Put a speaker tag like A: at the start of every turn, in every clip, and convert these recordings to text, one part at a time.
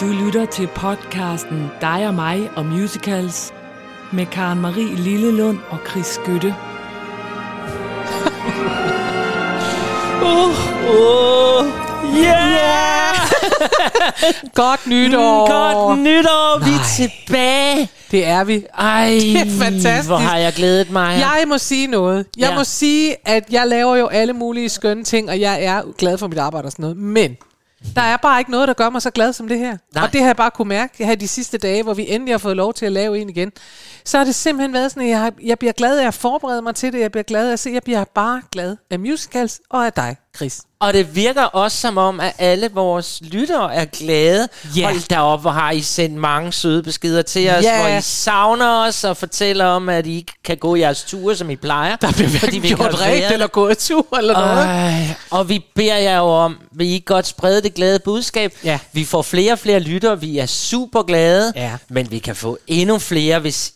A: Du lytter til podcasten Dig og mig og musicals med Karen Marie Lillelund og Chris Skytte.
B: Uh, uh, yeah!
C: Godt nytår!
B: Mm, Godt nytår, vi er
C: Nej.
B: tilbage.
C: Det er vi.
B: Ej,
C: Det er fantastisk.
B: hvor har jeg glædet mig.
C: Jeg må sige noget. Jeg
B: Ja.
C: må sige, at jeg laver jo alle mulige skønne ting, og jeg er glad for mit arbejde og sådan noget. Men der er bare ikke noget, der gør mig så glad som det her.
B: Nej.
C: Og det har jeg bare kunne mærke her de sidste dage, hvor vi endelig har fået lov til at lave en igen. Så har det simpelthen været sådan, at jeg, har, jeg bliver glad af at forberede mig til det. Jeg bliver glad af at se, jeg bliver bare glad af musicals og af dig, Chris.
B: Og det virker også som om, at alle vores lyttere er glade.
C: Ja.
B: Hold da op, hvor har I sendt mange søde beskeder til os,
C: Ja.
B: hvor I savner os og fortæller om, at I ikke kan gå jeres ture, som I plejer.
C: Der bliver hverken gjort
B: været
C: eller gået tur eller noget.
B: Ej, og vi beder jer jo om, vil I godt sprede det glade budskab?
C: Ja.
B: Vi får flere og flere lyttere, vi er super glade,
C: Ja.
B: men vi kan få endnu flere, hvis I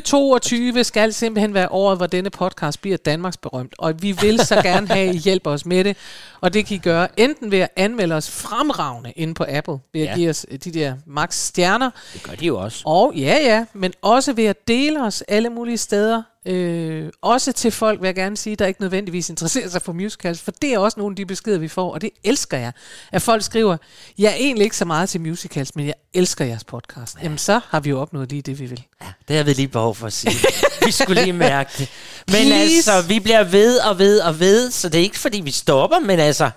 C: 2022 skal simpelthen være året, hvor denne podcast bliver Danmarks berømt. Og vi vil så gerne have, at I hjælper os med det. Og det kan I gøre enten ved at anmelde os fremragende inde på Apple, ved at
B: Ja.
C: give os øh, de der max stjerner.
B: Det gør de jo også.
C: Og ja, ja, men også ved at dele os alle mulige steder. Øh, også til folk, vil jeg gerne sige, der ikke nødvendigvis interesserer sig for musicals, for det er også nogle af de beskeder, vi får, og det elsker jeg. At folk skriver, jeg er egentlig ikke så meget til musicals, men jeg elsker jeres podcast. Jamen så har vi jo opnået lige det, vi vil.
B: Ja, det har vi lige behov for at sige. vi skulle lige mærke det. Men
C: Please.
B: altså, vi bliver ved og ved og ved, så det er ikke fordi, vi stopper, men altså,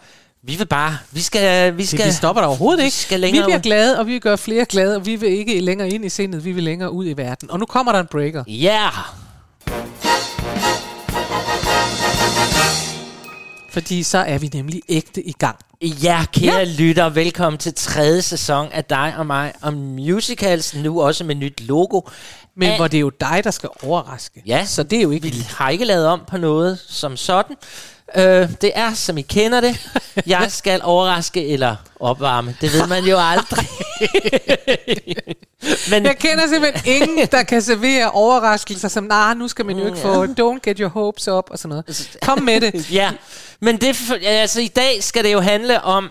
B: vi vil bare, vi skal, vi skal,
C: Det, vi stopper der overhovedet
B: vi
C: ikke.
B: skal
C: vi bliver
B: ud.
C: glade, og vi gøre flere glade, og vi vil ikke længere ind i sindet, vi vil længere ud i verden. Og nu kommer der en breaker.
B: Ja,
C: Fordi så er vi nemlig ægte i gang.
B: ja, kære ja. lytter, velkommen til tredje sæson af dig og mig om musicals, nu også med nyt logo.
C: Men hvor det er jo dig, der skal overraske.
B: Ja.
C: Så det er jo ikke...
B: Vi har ikke lavet om på noget som sådan. Øh, det er, som I kender det. Jeg skal overraske eller opvarme. Det ved man jo aldrig. Men
C: Jeg kender simpelthen ingen, der kan servere overraskelser som, nej, nu skal man jo ikke få, don't get your hopes up, og sådan noget. Kom med det.
B: ja, men det, altså, i dag skal det jo handle om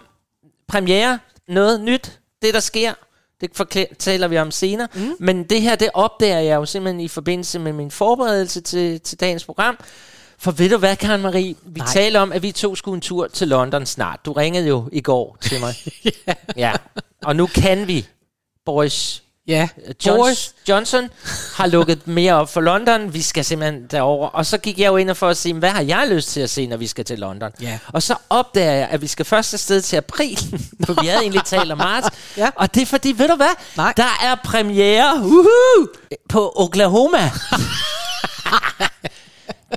B: premiere, noget nyt, det der sker. Det fortæller vi om senere. Mm. Men det her, det opdager jeg jo simpelthen i forbindelse med min forberedelse til, til dagens program. For ved du hvad, Karen Marie? Vi
C: Nej.
B: taler om, at vi to skulle en tur til London snart. Du ringede jo i går til mig. ja. ja. Og nu kan vi, Boris
C: Ja,
B: Johns,
C: Boris.
B: Johnson har lukket mere op for London. Vi skal simpelthen derover. Og så gik jeg jo ind og for at se, hvad har jeg lyst til at se, når vi skal til London?
C: Ja.
B: Og så opdager jeg, at vi skal først afsted til april. for vi havde egentlig talt om marts.
C: Ja.
B: Og det er fordi, ved du hvad?
C: Nej.
B: Der er premiere uhuh, på Oklahoma.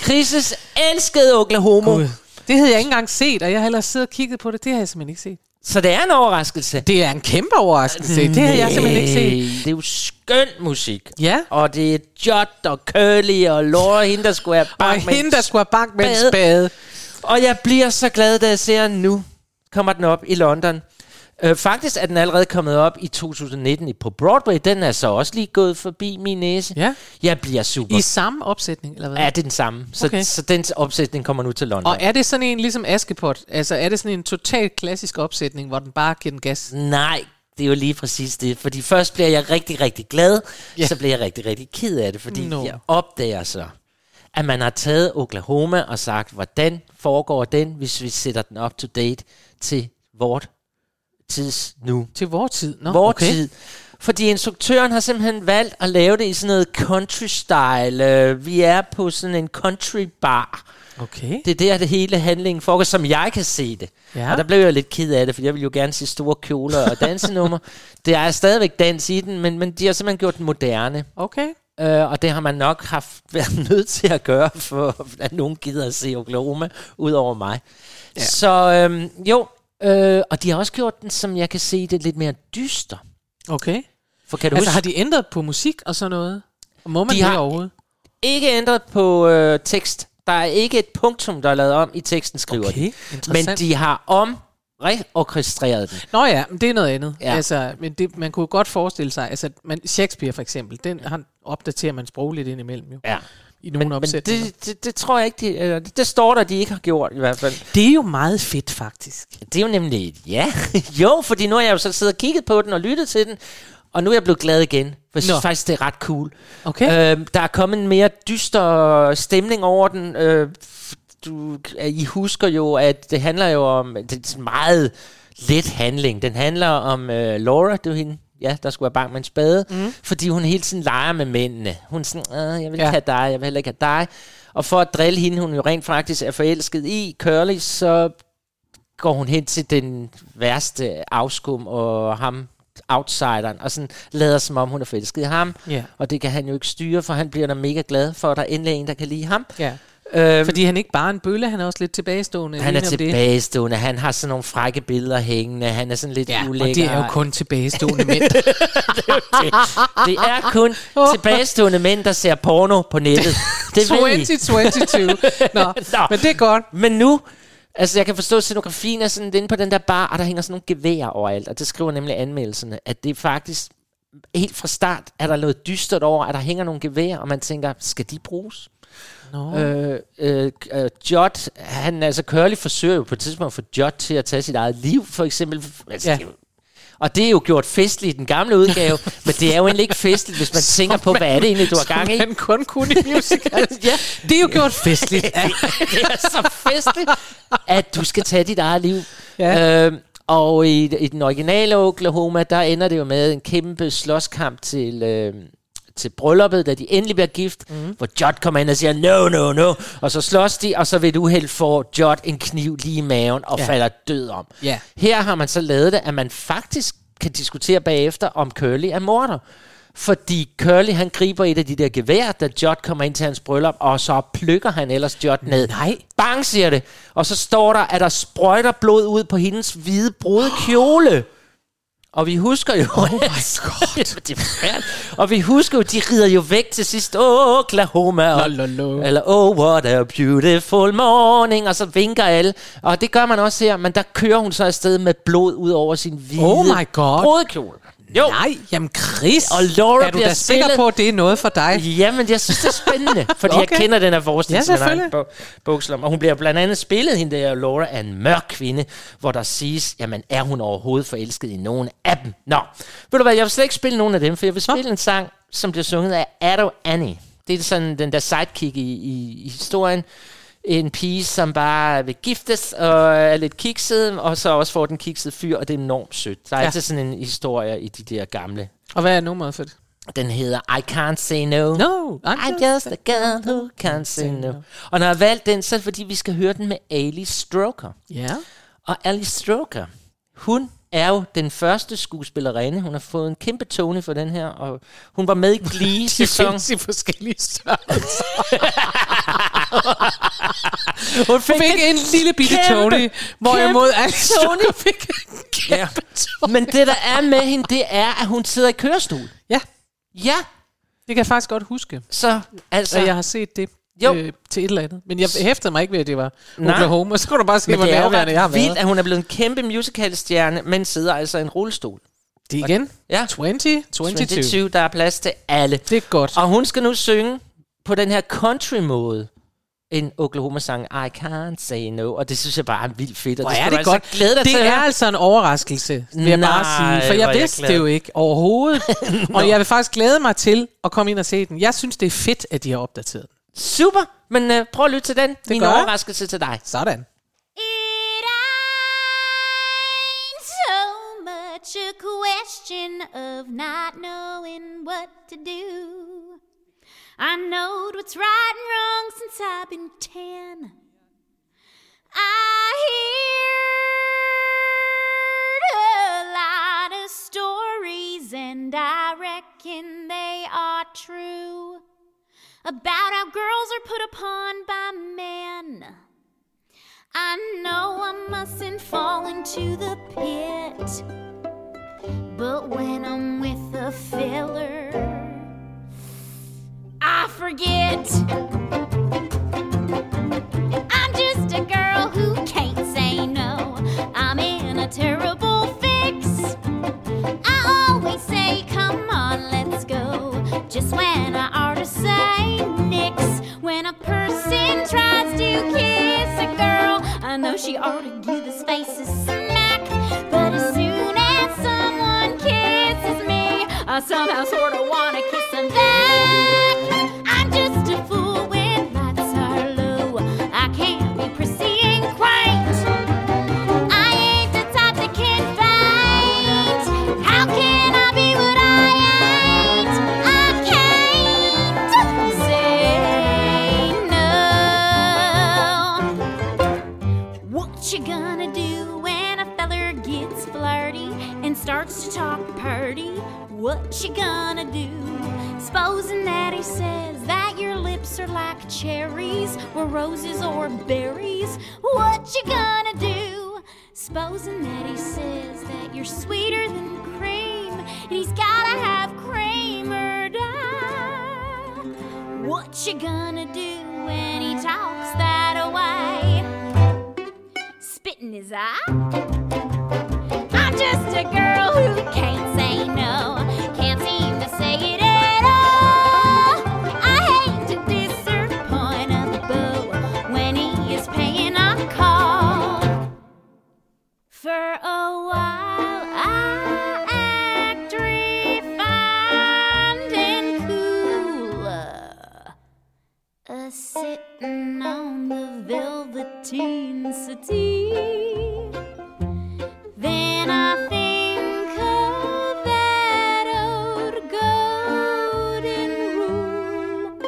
B: Krises elskede Oklahoma.
C: Gud. Det havde jeg ikke engang set, og jeg har ellers siddet og kigget på det. Det har jeg simpelthen ikke set.
B: Så det er en overraskelse.
C: Det er en kæmpe overraskelse. Det har jeg simpelthen ikke set.
B: Det er jo skøn musik.
C: Ja.
B: Og det er Jot og Curly og Laura, hende der skulle have
C: Og
B: bank med
C: hende, der skulle have bank med
B: spade. Og jeg bliver så glad, da jeg ser den nu. Kommer den op i London. Øh, faktisk er den allerede kommet op i 2019 i- på Broadway. Den er så også lige gået forbi min næse.
C: Ja.
B: Jeg bliver super.
C: I samme opsætning, eller hvad?
B: Ja, det er den samme. Så,
C: Okay.
B: så den opsætning kommer nu til London.
C: Og er det sådan en ligesom Askepot? Altså er det sådan en totalt klassisk opsætning, hvor den bare giver den gas?
B: Nej, det er jo lige præcis det. Fordi først bliver jeg rigtig, rigtig glad.
C: Ja.
B: Så bliver jeg rigtig, rigtig ked af det. Fordi
C: Nå.
B: jeg opdager så, at man har taget Oklahoma og sagt, hvordan foregår den, hvis vi sætter den up to date til vort tids nu.
C: Til vores tid? Nå,
B: Vor
C: okay.
B: tid. Fordi instruktøren har simpelthen valgt at lave det i sådan noget country-style. Vi er på sådan en country bar.
C: Okay.
B: Det er der, det hele handlingen foregår, som jeg kan se det.
C: Ja.
B: Og der blev jeg lidt ked af det, for jeg ville jo gerne se store kjoler og dansenummer. det er stadigvæk dans i den, men, men de har simpelthen gjort den moderne.
C: Okay.
B: Øh, og det har man nok haft været nødt til at gøre, for at nogen gider at se Oklahoma, ud over mig. Ja. Så øhm, jo, øh, og de har også gjort den, som jeg kan se det, lidt mere dyster.
C: Okay.
B: For kan du
C: Altså
B: huske,
C: har de ændret på musik og sådan noget? Og må man
B: De
C: det
B: har-
C: overhovedet?
B: ikke ændret på øh, tekst. Der er ikke et punktum, der er lavet om i teksten, skriver
C: Okay,
B: de. Men de har om reorkestreret den.
C: Nå ja, men det er noget andet.
B: Ja.
C: Altså, men det, man kunne godt forestille sig, altså man, Shakespeare for eksempel, den han opdaterer man sprogligt ind imellem jo.
B: Ja.
C: I nogle
B: Men, men
C: opsætninger.
B: det, det, det tror jeg ikke, de, eller det, det står der, de ikke har gjort i hvert fald.
C: det er jo meget fedt, faktisk.
B: Det er jo nemlig, ja, jo, fordi nu har jeg jo så siddet og kigget på den og lyttet til den, og nu er jeg blevet glad igen, for jeg synes
C: Nå.
B: faktisk, det er ret cool.
C: Okay.
B: Øh, der er kommet en mere dyster stemning over den. Øh, du, I husker jo, at det handler jo om, det er sådan meget let handling. Den handler om øh, Laura, det er hende, ja, der skulle være bank med en spade, mm. fordi hun hele tiden leger med mændene. Hun er sådan, "Øh, jeg vil ikke
C: Ja.
B: have dig, jeg vil heller ikke have dig. Og for at drille hende, hun jo rent faktisk er forelsket i, Curly, så går hun hen til den værste afskum og ham outsideren, og sådan lader som om hun er forelsket i ham.
C: Ja.
B: Og det kan han jo ikke styre, for han bliver da mega glad for, at der endelig er en, der kan lide ham.
C: ja.
B: Øhm,
C: Fordi han ikke bare en bølle, han er også lidt tilbagestående.
B: han er
C: om det.
B: tilbagestående, han har sådan nogle frække billeder hængende, han er sådan lidt
C: Ja,
B: ulækker.
C: og det er jo kun tilbagestående mænd.
B: det, det er kun tilbagestående mænd, der ser porno på nettet. Det ved I.
C: 2022. Nå,
B: Nå.
C: men det er godt.
B: Men nu, altså jeg kan forstå, at scenografien er sådan inde på den der bar, og der hænger sådan nogle geværer overalt, og det skriver nemlig anmeldelserne, at det er faktisk helt fra start, er der noget dystert over, at der hænger nogle geværer, og man tænker, skal de bruges?
C: Nå.
B: Øh, øh, øh, Jot, han, altså Curly forsøger jo på et tidspunkt at få Jot til at tage sit eget liv, for eksempel. Altså,
C: Ja.
B: det er jo- Og det er jo gjort festligt i den gamle udgave, men det er jo egentlig ikke festligt, hvis man tænker på, hvad er det egentlig, du har gang i?
C: Han kun kunne i musical.
B: Ja.
C: Det er jo gjort festligt. Ja.
B: det er så festligt, at du skal tage dit eget liv.
C: Ja.
B: Øhm, og i, i den originale Oklahoma, der ender det jo med en kæmpe slåskamp til, øh, til brylluppet, da de endelig bliver gift, mm. hvor Jot kommer ind og siger, no, no, no, og så slås de, og så ved et uheld får Jot en kniv lige i maven og
C: Ja.
B: falder død om.
C: Ja.
B: Her har man så lavet det, at man faktisk kan diskutere bagefter, om Curly er morder. Fordi Curly, han griber et af de der gevær, da Jot kommer ind til hans bryllup, og så plukker han ellers Jot ned.
C: Nej.
B: Bang, siger det. Og så står der, at der sprøjter blod ud på hendes hvide brode kjole. Og vi husker jo... Oh my god. det og vi husker jo, de rider jo væk til sidst. Oh, Oklahoma. Og. Eller oh, what a beautiful morning. Og så vinker alle. Og det gør man også her. Men der kører hun så afsted med blod ud over sin hvide
C: Oh my God.
B: brodekjole. Jo.
C: Nej, jamen Chris,
B: Og Laura
C: er du
B: bliver
C: da sikker
B: spillet-
C: på, at det er noget for dig?
B: Jamen, jeg synes, det er spændende, fordi okay. Jeg kender den her forestilling,
C: Ja,
B: som er bogslum. Og hun bliver blandt andet spillet, hende der Laura, af en mørk kvinde, hvor der siges, jamen, er hun overhovedet forelsket i nogen af dem? Nå, ved du hvad, jeg vil slet ikke spille nogen af dem, for jeg vil spille en sang, som bliver sunget af Ado Annie. Det er sådan den der sidekick i, i, i historien. En pige, som bare vil giftes og er lidt kikset, og så også får den kiksede fyr, og det er enormt sødt. Der er
C: Ja.
B: altid sådan en historie i de der gamle.
C: Og hvad er nummeret for det?
B: Den hedder I Can't Say No.
C: No,
B: I'm just a girl who can't say no. Og når jeg har valgt den, så er det fordi, vi skal høre den med Alice Stroker.
C: Ja.
B: Og Alice Stroker, hun er jo den første skuespillerinde. Hun har fået en kæmpe Tony for den her, og hun var med i
C: De
B: Glee-sæson.
C: findes i forskellige størrelser.
B: Hun fik,
C: Fik en lille bitte
B: kæmpe,
C: Tony, hvorimod Alice
B: Tony.
C: Fik en
B: Ja.
C: kæmpe Tony.
B: Men det, der er med hende, det er, at hun sidder i kørestol.
C: Ja,
B: Ja,
C: det kan jeg faktisk godt huske,
B: så altså...
C: så jeg har set det
B: Jo.
C: øh, til et eller andet. Men jeg hæftede mig ikke ved, at det var
B: Nej.
C: Oklahoma. Så kunne du bare se, hvor nærværende jeg har
B: ret vildt,
C: været.
B: at hun er blevet en kæmpe musicalstjerne, men sidder altså i en rullestol.
C: Det er igen.
B: Ja.
C: 20, 22.
B: 22, der er plads til alle.
C: Det er godt.
B: Og hun skal nu synge på den her country-måde en Oklahoma-sang, I can't say no, og det synes jeg bare er vildt fedt. Og
C: Hvor
B: det
C: er det
B: altså
C: godt.
B: glæde dig
C: det
B: til
C: er altså en overraskelse, vil jeg bare
B: Nej,
C: sige. For jeg
B: jeg
C: vidste
B: glad.
C: det jo ikke overhovedet. og jeg vil faktisk glæde mig til at komme ind og se den. Jeg synes, det er fedt, at de har opdateret den.
B: Super, men uh, prøv at lytte til den. Det Min
C: gør jeg.
B: overraskelse til dig.
C: Sådan.
D: It ain't so much a question of not knowing what to do. I knowed what's right and wrong since I've been ten. I heard a lot of stories, and I reckon they are true about how girls are put upon by men. I know I mustn't fall into the pit, but when I'm with a filler, I forget. I'm just a girl who can't say no. I'm in a terrible fix. I always say, come on, let's go. Just when I ought to say nix. When a person tries to kiss a girl, I know she ought to give his face a smack. But as soon as someone kisses me, I somehow sort of want. What you gonna do? Supposing that he says that your lips are like cherries or roses or berries. What you gonna do? Supposing that he says that you're sweeter than cream and he's gotta have cream or die. What you gonna do when he talks that way? Spit in his eye? I'm just a girl who can't velveteen settee. Then I think of that old golden rule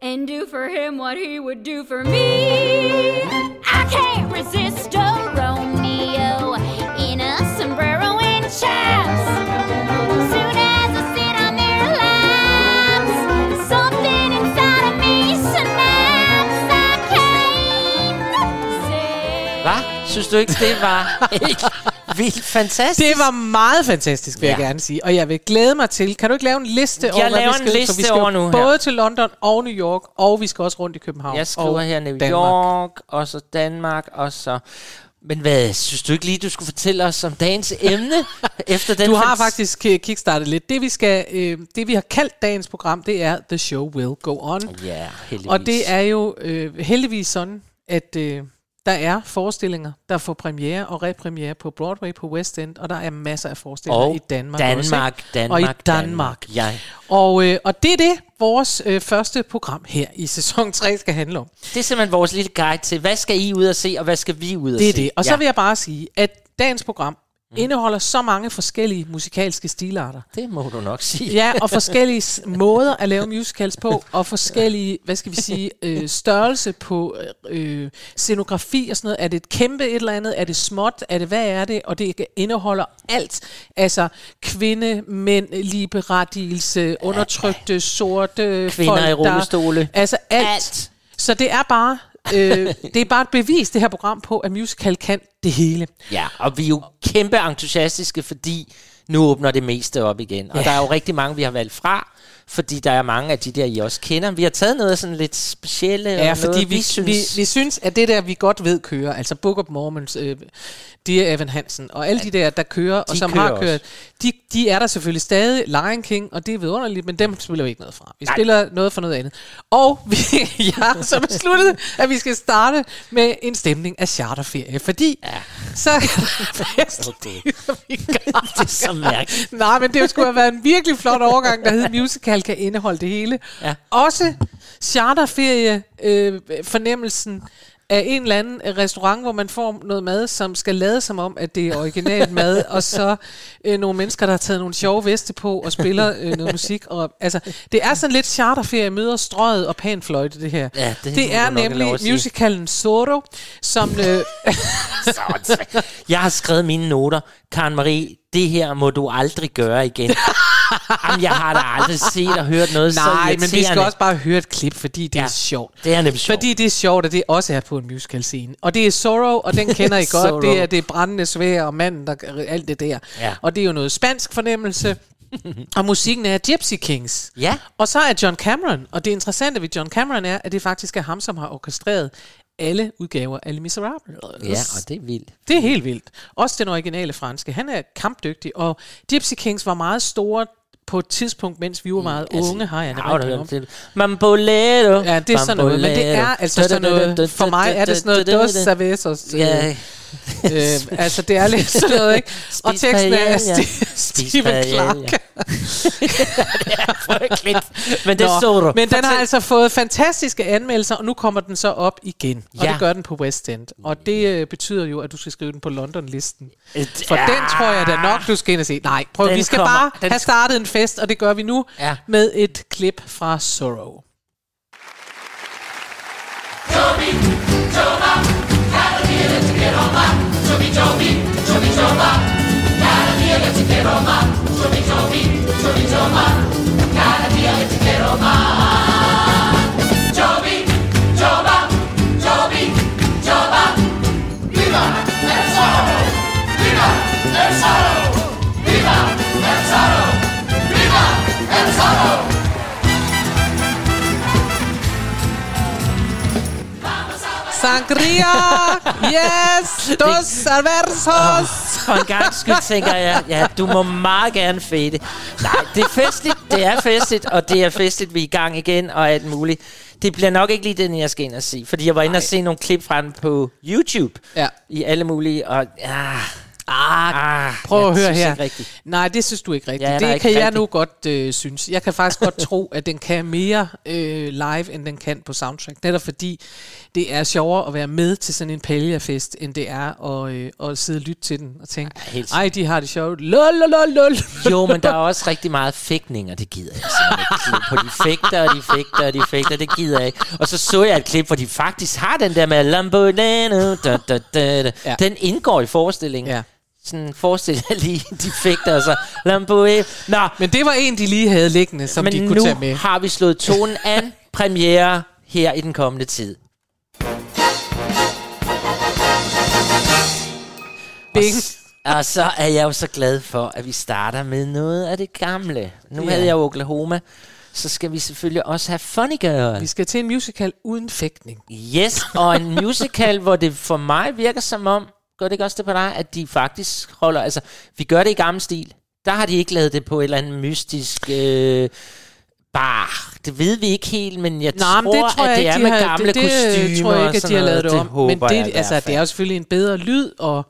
D: and do for him what he would do for me. I can't resist a Romeo in a sombrero and chaps. Soon
B: Synes du ikke, det var helt vildt fantastisk?
C: Det var meget fantastisk, vil ja. jeg gerne sige. Og jeg vil glæde mig til. Kan du ikke lave en liste over, hvad
B: laver
C: vi
B: en
C: skal?
B: liste
C: For vi skal
B: over nu her.
C: både til London og New York, og vi skal også rundt i København.
B: Jeg skriver
C: og
B: her New
C: Danmark.
B: York, og så Danmark, og så... Men hvad, synes du ikke lige, du skulle fortælle os om dagens emne? efter den
C: Du har faktisk øh, kickstartet lidt. Det vi, skal, øh, det, vi har kaldt dagens program, det er The Show Will Go On.
B: Ja, heldigvis.
C: Og det er jo øh, heldigvis sådan, at øh, der er forestillinger, der får premiere og repremiere på Broadway på West End, og der er masser af forestillinger
B: Og
C: i Danmark,
B: Danmark,
C: også?
B: Danmark,
C: og i Danmark.
B: Danmark. Ja.
C: Og, øh, og det er det, vores øh, første program her i sæson 3 skal handle om.
B: Det er simpelthen vores lille guide til, hvad skal I ud og se, og hvad skal vi ud og
C: Det er
B: se?
C: det. Og så
B: ja,
C: vil jeg bare sige, at dagens program indeholder så mange forskellige musikalske stilarter.
B: Det må du nok sige.
C: Ja, og forskellige måder at lave musicals på, og forskellige, hvad skal vi sige, øh, størrelse på øh, scenografi og sådan noget. Er det et kæmpe et eller andet? Er det småt? Er det, hvad er det? Og det indeholder alt. Altså kvinde, mænd, ligeberettigelse, undertrykte, sorte
B: Kvinder
C: folk,
B: i
C: der-
B: rullestole.
C: Altså alt.
B: Alt.
C: Så det er bare... øh, det er bare et bevis, det her program på, at musical kan det hele.
B: Ja, og vi er jo kæmpe entusiastiske, fordi nu åbner det meste op igen. Og
C: Ja.
B: der er jo rigtig mange, vi har valgt fra, fordi der er mange af de der, I også kender. Vi har taget noget sådan lidt specielle,
C: Ja,
B: og
C: fordi
B: noget,
C: vi, vi,
B: synes...
C: vi, vi synes, at det der, vi godt ved kører, altså Book of Mormons, øh, Dear Evan Hansen, og alle de der, der kører, og
B: de
C: som
B: kører
C: har
B: også.
C: kørt, de, de er der selvfølgelig stadig. Lion King, og det er vidunderligt, men dem spiller vi ikke noget fra. Vi
B: Nej.
C: spiller noget for noget andet. Og vi jeg har så besluttet, at vi skal starte med en stemning af charterferie, fordi ja. så er der vi gør.
B: Det er så mærkeligt.
C: Nej, men det skulle have været en virkelig flot overgang, der hed musical kan indeholde det hele.
B: Ja.
C: Også charterferie øh, fornemmelsen af en eller anden restaurant, hvor man får noget mad, som skal lade som om, at det er originalt mad, og så øh, nogle mennesker, der har taget nogle sjove veste på og spiller øh, noget musik. Og, altså, det er sådan lidt charterferie, møder strøget og panfløjte, det her.
B: Ja, det
C: det er nemlig musicalen Zorro, som... Øh.
B: Jeg har skrevet mine noter. Karen Marie, det her må du aldrig gøre igen. Jamen, jeg har da aldrig set og hørt noget så
C: nej, men vi skal også bare høre et klip, fordi det ja, er sjovt.
B: det er nemlig sjovt.
C: Fordi det er sjovt, at det også er på en musical scene. Og det er Sorrow, og den kender I godt. Det er det brændende svær og manden, der alt det der.
B: Ja.
C: Og det er jo noget spansk fornemmelse. og musikken er Gypsy Kings.
B: Ja.
C: Og så er John Cameron, og det interessante ved John Cameron er, at det faktisk er ham, som har orkestreret alle udgaver af Les Miserables.
B: Ja, og det er vildt.
C: Det er helt vildt. Også den originale franske. Han er kampdygtig, og Gypsy Kings var meget store på et tidspunkt, mens vi var meget
B: Altså,
C: unge, har jeg
B: det? Mambolero.
C: Ja, det er sådan noget, men det er altså sådan noget, for mig er det sådan noget dos cervezos.
B: Ja,
C: Øh, altså, det er lidt sådan noget, ikke? Og teksten er
B: paella.
C: Sti-
B: Paella.
C: Clark.
B: frygteligt. Men det
C: Nå,
B: så du.
C: Men den har altså fået fantastiske anmeldelser, og nu kommer den så op igen. Og
B: Ja.
C: det gør den på West End. Og det øh, betyder jo, at du skal skrive den på London-listen. For
B: ja.
C: den tror jeg da nok, du skal ind og se. Nej, prøv,
B: Den
C: vi skal
B: kommer.
C: bare
B: Den
C: have startet en fest, og det gør vi nu
B: Ja.
C: med et klip fra Sorrow. Chorizo Mar, Chorizo Mar. Sangria! Yes! Dos cervezos!
B: For en gang skyld tænker jeg, ja, du må meget gerne fede. Nej, det er festligt, det er festligt, og det er festligt, vi er i gang igen, og alt muligt. Det bliver nok ikke lige den, jeg skal ind og se, fordi jeg var inde og se nogle klip fra den på YouTube,
C: Ja.
B: i alle mulige, og ja,
C: Ah,
B: ah,
C: Prøv
B: jeg
C: at høre her. Nej, det synes du ikke rigtigt.
B: Ja,
C: det kan jeg
B: rigtig.
C: nu godt øh, synes. Jeg kan faktisk godt tro, at den kan mere øh, live, end den kan på soundtrack. Netop fordi det er sjovere at være med til sådan en paljerfest, end det er at, øh, at sidde og lytte til den og tænke,
B: Ja,
C: ej, de har det sjovt. Lol, lol, lol, lol.
B: Jo, men der er også rigtig meget fægtning, og det gider jeg simpelthen ikke. På de fægter, og de fægter, og de fægter, det gider jeg ikke. Og så så jeg et klip, hvor de faktisk har den der med Lamborghini, da, da, da, da.
C: Ja.
B: Den indgår i forestillingen.
C: Ja.
B: Sådan forestil jer lige, de fægter, og så Lamborghini. Nå,
C: Men det var en, de lige havde liggende, som
B: men
C: de
B: nu
C: kunne tage med.
B: har vi slået tonen an. Premiere her i den kommende tid.
C: Bing.
B: Og så er jeg jo så glad for, at vi starter med noget af det gamle. Nu
C: Ja.
B: havde jeg jo Oklahoma, så skal vi selvfølgelig også have Funny Girl.
C: Vi skal til en musical uden fægtning.
B: Yes, og en musical, hvor det for mig virker som om, gør det ikke også det på dig, at de faktisk holder, altså, vi gør det i gammel stil. Der har de ikke lavet det på et eller andet mystisk... Øh, bar. Det ved vi ikke helt, men jeg
C: Nej, men
B: tror,
C: det tror jeg
B: at det er
C: de
B: med
C: har,
B: gamle
C: det, det
B: kostymer
C: tror jeg ikke, at de har lavet det om.
B: håber
C: men det,
B: jeg
C: altså, det er jo selvfølgelig en bedre lyd, og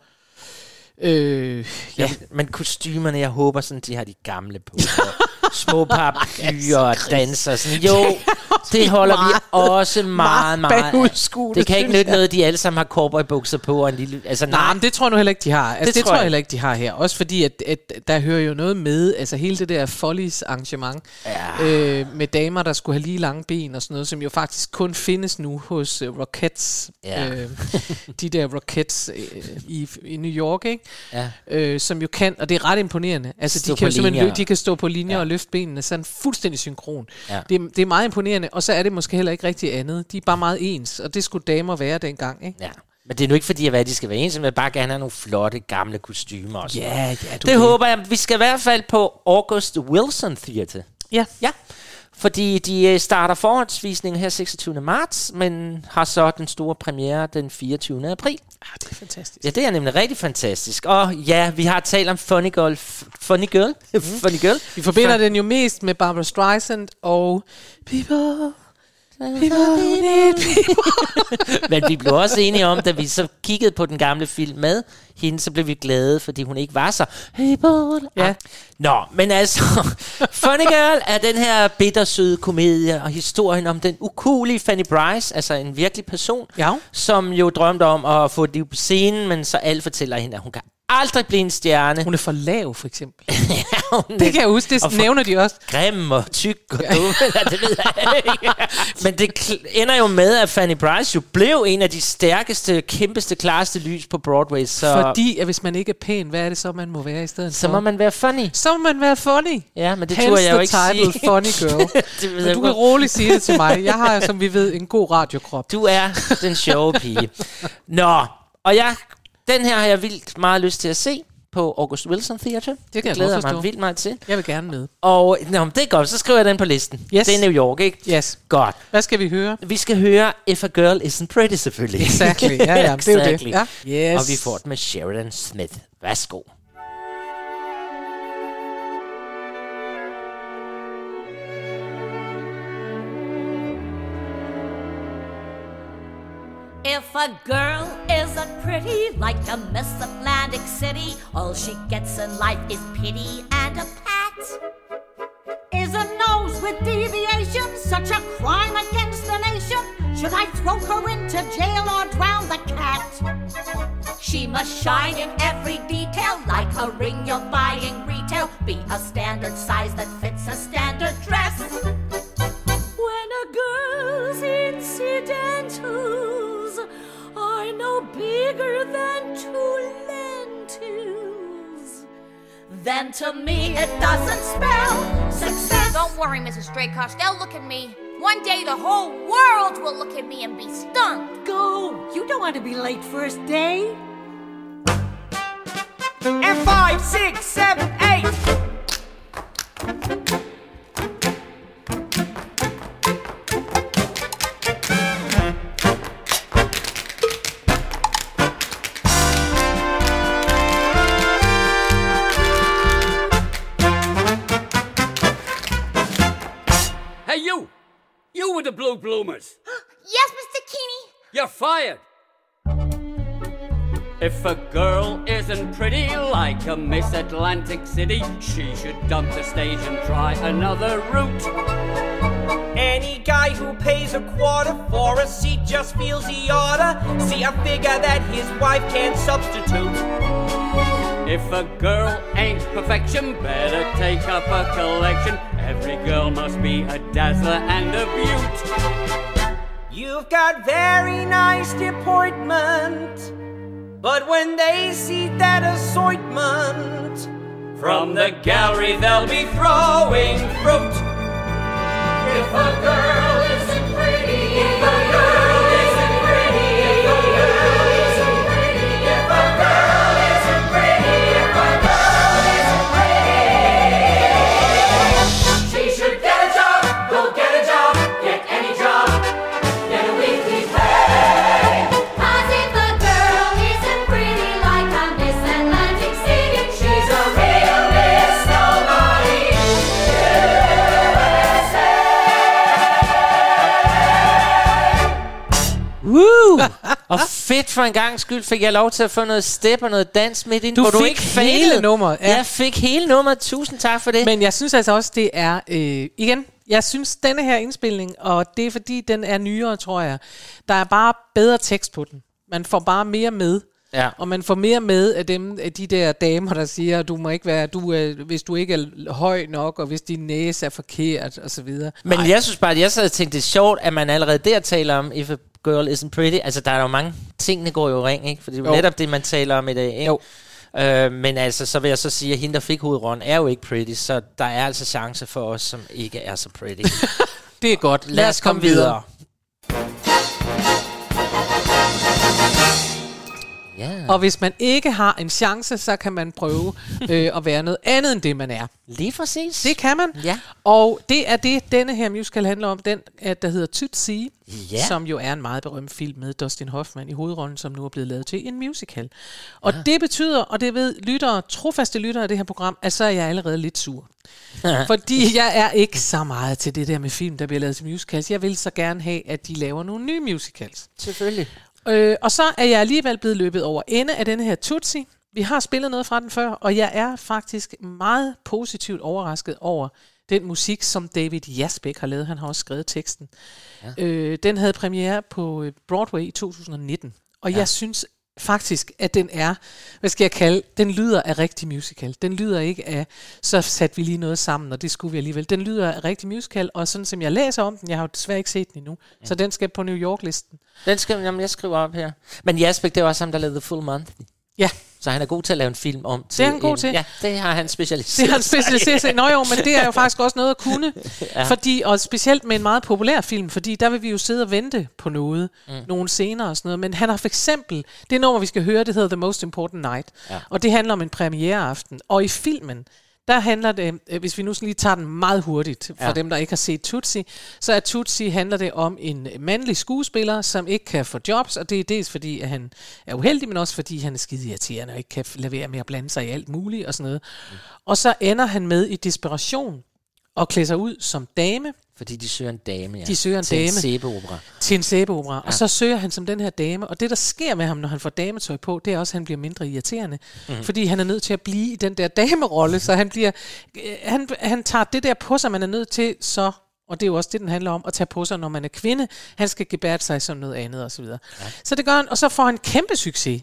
C: øh,
B: Ja, men kostymerne, jeg håber sådan, de har de gamle på. Små paraplyer og danser. Sådan. Jo, det holder vi også meget, meget. Det kan ikke nytte noget, de alle sammen har cowboybukser på. Og en lille, altså,
C: Nej,
B: nej,
C: men det tror jeg nu heller ikke, de har. Altså, det, det
B: tror
C: jeg
B: jeg
C: heller ikke, de har her. Også fordi, at, at der hører jo noget med, altså hele det der Follies arrangement,
B: Ja.
C: øh, med damer, der skulle have lige lange ben og sådan noget, som jo faktisk kun findes nu hos uh, Rockettes.
B: Ja.
C: Øh, de der Rockettes øh, i, i New York, ikke?
B: Ja.
C: Øh, som jo kan, og det er ret imponerende. Altså,
B: Stå
C: de kan jo de kan stå på linjer
B: ja.
C: og løfte benene sådan fuldstændig synkron.
B: Ja.
C: Det, er- det er meget imponerende, og så er det måske heller ikke rigtig andet. De er bare meget ens, og det skulle damer være dengang, ikke?
B: ja. Men det er nu ikke fordi, at de skal være ensomme, men bare gerne have nogle flotte gamle kostymer også.
C: Ja, ja, du
B: Det håber jeg. Vi skal i hvert fald på August Wilson Theatre.
C: Ja.
B: Ja, fordi de øh, starter forhåndsvisningen her 26. marts, men har så den store premiere den 24. april.
C: Ah, det er fantastisk.
B: Ja, det er nemlig rigtig fantastisk. Og ja, vi har talt om Funny Girl. Funny Girl? Funny Girl?
C: Vi forbinder den jo mest med Barbara Streisand og People,
B: Men vi blev også enige om, da vi så kiggede på den gamle film med hende, så blev vi glade, fordi hun ikke var så... Hey, boy.
C: Ja.
B: Nå, men altså, Funny Girl er den her bittersøde komedie, og historien om den ukulige Fanny Bryce, altså en virkelig person,
C: Ja.
B: som jo drømte om at få et liv på scenen, men så alt fortæller hende, at hun kan aldrig blive en stjerne.
C: Hun er for lav, for eksempel.
B: Hun
C: Det kan jeg huske, det
B: Og
C: nævner de også.
B: grim og tyk og dum, eller det ved jeg ikke. Men det ender jo med, at Fanny Bryce jo blev en af de stærkeste, kæmpeste, klareste lys på Broadway, så,
C: Fordi at hvis man ikke er pæn, hvad er det så, man må være i stedet
B: så
C: for?
B: må man være funny.
C: så må man være funny.
B: Ja, men det
C: Hence
B: turde jeg jo ikke
C: title,
B: sige.
C: funny girl.
B: det
C: Men du kan roligt sige det til mig. Jeg har, som vi ved, en god radiokrop.
B: Du er den sjove pige. Nå, og jeg, den her har jeg vildt meget lyst til at se på August Wilson Theatre.
C: Det kan jeg
B: glæder
C: godt
B: mig vildt meget til.
C: Jeg vil gerne med.
B: Og nå, det er godt, så skriver jeg den på listen.
C: Yes.
B: Det er New York, ikke?
C: Yes.
B: Godt.
C: Hvad skal vi høre?
B: Vi skal høre If a Girl Isn't Pretty, selvfølgelig.
C: Exactly. Ja, ja, det er jo det.
B: Exactly.
C: Ja. Yes.
B: Og vi får det med Sheridan Smith. Værsgo.
E: If a girl isn't pretty like a Miss Atlantic City, all she gets in life is pity and a pat. Is a nose with deviation such a crime against the nation? Should I throw her into jail or drown the cat? She must shine in every detail like a ring you're buying retail. Be a standard size that fits a standard dress. When a girl's incidentals are no bigger than two lentils, then to me it doesn't spell success.
F: Don't worry, Mrs. Straycox. They'll look at me. One day the whole world will look at me and be stunned.
E: Go! You don't want to be late first day.
G: And five, six, seven, eight.
H: You with the blue bloomers!
F: Yes, Mr. Keeney.
H: You're fired! If a girl isn't pretty like a Miss Atlantic City, she should dump the stage and try another route.
G: Any guy who pays a quarter for a seat just feels he oughta see a figure that his wife can't substitute.
H: If a girl ain't perfection, better take up a collection. Every girl must be a dazzler and a beaut.
G: You've got very nice appointment, but when they see that assortment,
H: From the gallery, they'll be throwing fruit. If a girl isn't pretty,
B: Woo! og fedt for en gang skyld fik jeg lov til at få noget step og noget dans midt ind,
C: Du
B: hvor du
C: fik
B: ikke
C: hele
B: failede.
C: nummeret, ja.
B: Jeg fik hele nummeret. Tusind tak for det.
C: Men jeg synes altså også, det er... Øh, igen, jeg synes, denne her indspilning, og det er fordi, den er nyere, tror jeg, der er bare bedre tekst på den. Man får bare mere med.
B: Ja.
C: Og man får mere med af dem, af de der damer, der siger, du må ikke være, du, er, hvis du ikke er høj nok, og hvis din næse er forkert, og så videre.
B: Men
C: Nej.
B: jeg synes bare, at jeg sad og tænkte, det er sjovt, at man allerede der taler om, if a girl isn't pretty. Altså, der er jo mange tingene går jo i ring, ikke? For det er jo
C: Jo.
B: netop det, man taler om i dag, ikke?
C: Jo.
B: Øh, men altså, så vil jeg så sige, at hende, der fik hovedrollen, er jo ikke pretty, så der er altså chance for os, som ikke er så pretty.
C: Det er godt.
B: Lad os komme videre. Ja,
C: Og hvis man ikke har en chance, så kan man prøve øh, at være noget andet end det, man er.
B: lige præcis.
C: Det kan man.
B: Ja.
C: Og det er det, denne her musical handler om. Den, øh, der hedder Tootsie,
B: Ja.
C: som jo er en meget berømt film med Dustin Hoffman i hovedrollen, som nu er blevet lavet til en musical. Og ja. det betyder, og det ved lyttere, trofaste lyttere af det her program, at så er jeg allerede lidt sur. Fordi jeg er ikke så meget til det der med film, der bliver lavet til musicals. Jeg vil så gerne have, at de laver nogle nye musicals.
B: Selvfølgelig.
C: Øh, og så er jeg alligevel blevet løbet over ende af denne her Tutsi. Vi har spillet noget fra den før, og jeg er faktisk meget positivt overrasket over den musik, som David Jasbæk har lavet. Han har også skrevet teksten. Ja. Øh, den havde premiere på øh, Broadway i 2019, og ja. jeg synes faktisk, at den er, hvad skal jeg kalde, den lyder af rigtig musical. Den lyder ikke af, så satte vi lige noget sammen, og det skulle vi alligevel. Den lyder af rigtig musical, og sådan som jeg læser om den, jeg har jo desværre ikke set den endnu, ja. så den skal på New York-listen.
B: Den skal, jamen, jeg skriver op her. Men Jasbæk, det er også ham, der lavede The Full Month.
C: Ja,
B: Så han er god til at lave en film om til
C: Det er han god
B: en,
C: til.
B: Ja, det har han specialiseret
C: Det har han specialiseret sig i. Nå jo, men det er jo faktisk også noget at kunne.
B: Ja.
C: Fordi, og specielt med en meget populær film, fordi der vil vi jo sidde og vente på noget, mm. nogle scener og sådan noget. Men han har for eksempel, det nummer, vi skal høre, det hedder The Most Important Night.
B: Ja.
C: Og det handler om en premiereaften. Og i filmen, der handler det, øh, hvis vi nu lige tager den meget hurtigt, for
B: Ja.
C: dem, der ikke har set Tutsi, så er Tutsi handler det om en mandlig skuespiller, som ikke kan få jobs, og det er dels fordi, at han er uheldig, men også fordi, han er skide irriterende og ikke kan lade være med at blande sig i alt muligt og sådan noget. Mm. Og så ender han med i desperation at klæde sig ud som dame,
B: Fordi de søger en dame, ja.
C: De søger en
B: til
C: dame.
B: en sæbeopera.
C: til en sæbeopera, ja. og så søger han som den her dame, og det der sker med ham, når han får dametøj på, det er også, at han bliver mindre irriterende,
B: Mhm.
C: mm. fordi han er nødt til at blive i den der damerolle, så han bliver, øh, han, han tager det der på sig, man er nødt til så, og det er jo også det, den handler om, at tage på sig, når man er kvinde, han skal gebære sig som noget andet, og så videre. Ja. Så det gør han, og så får han kæmpe succes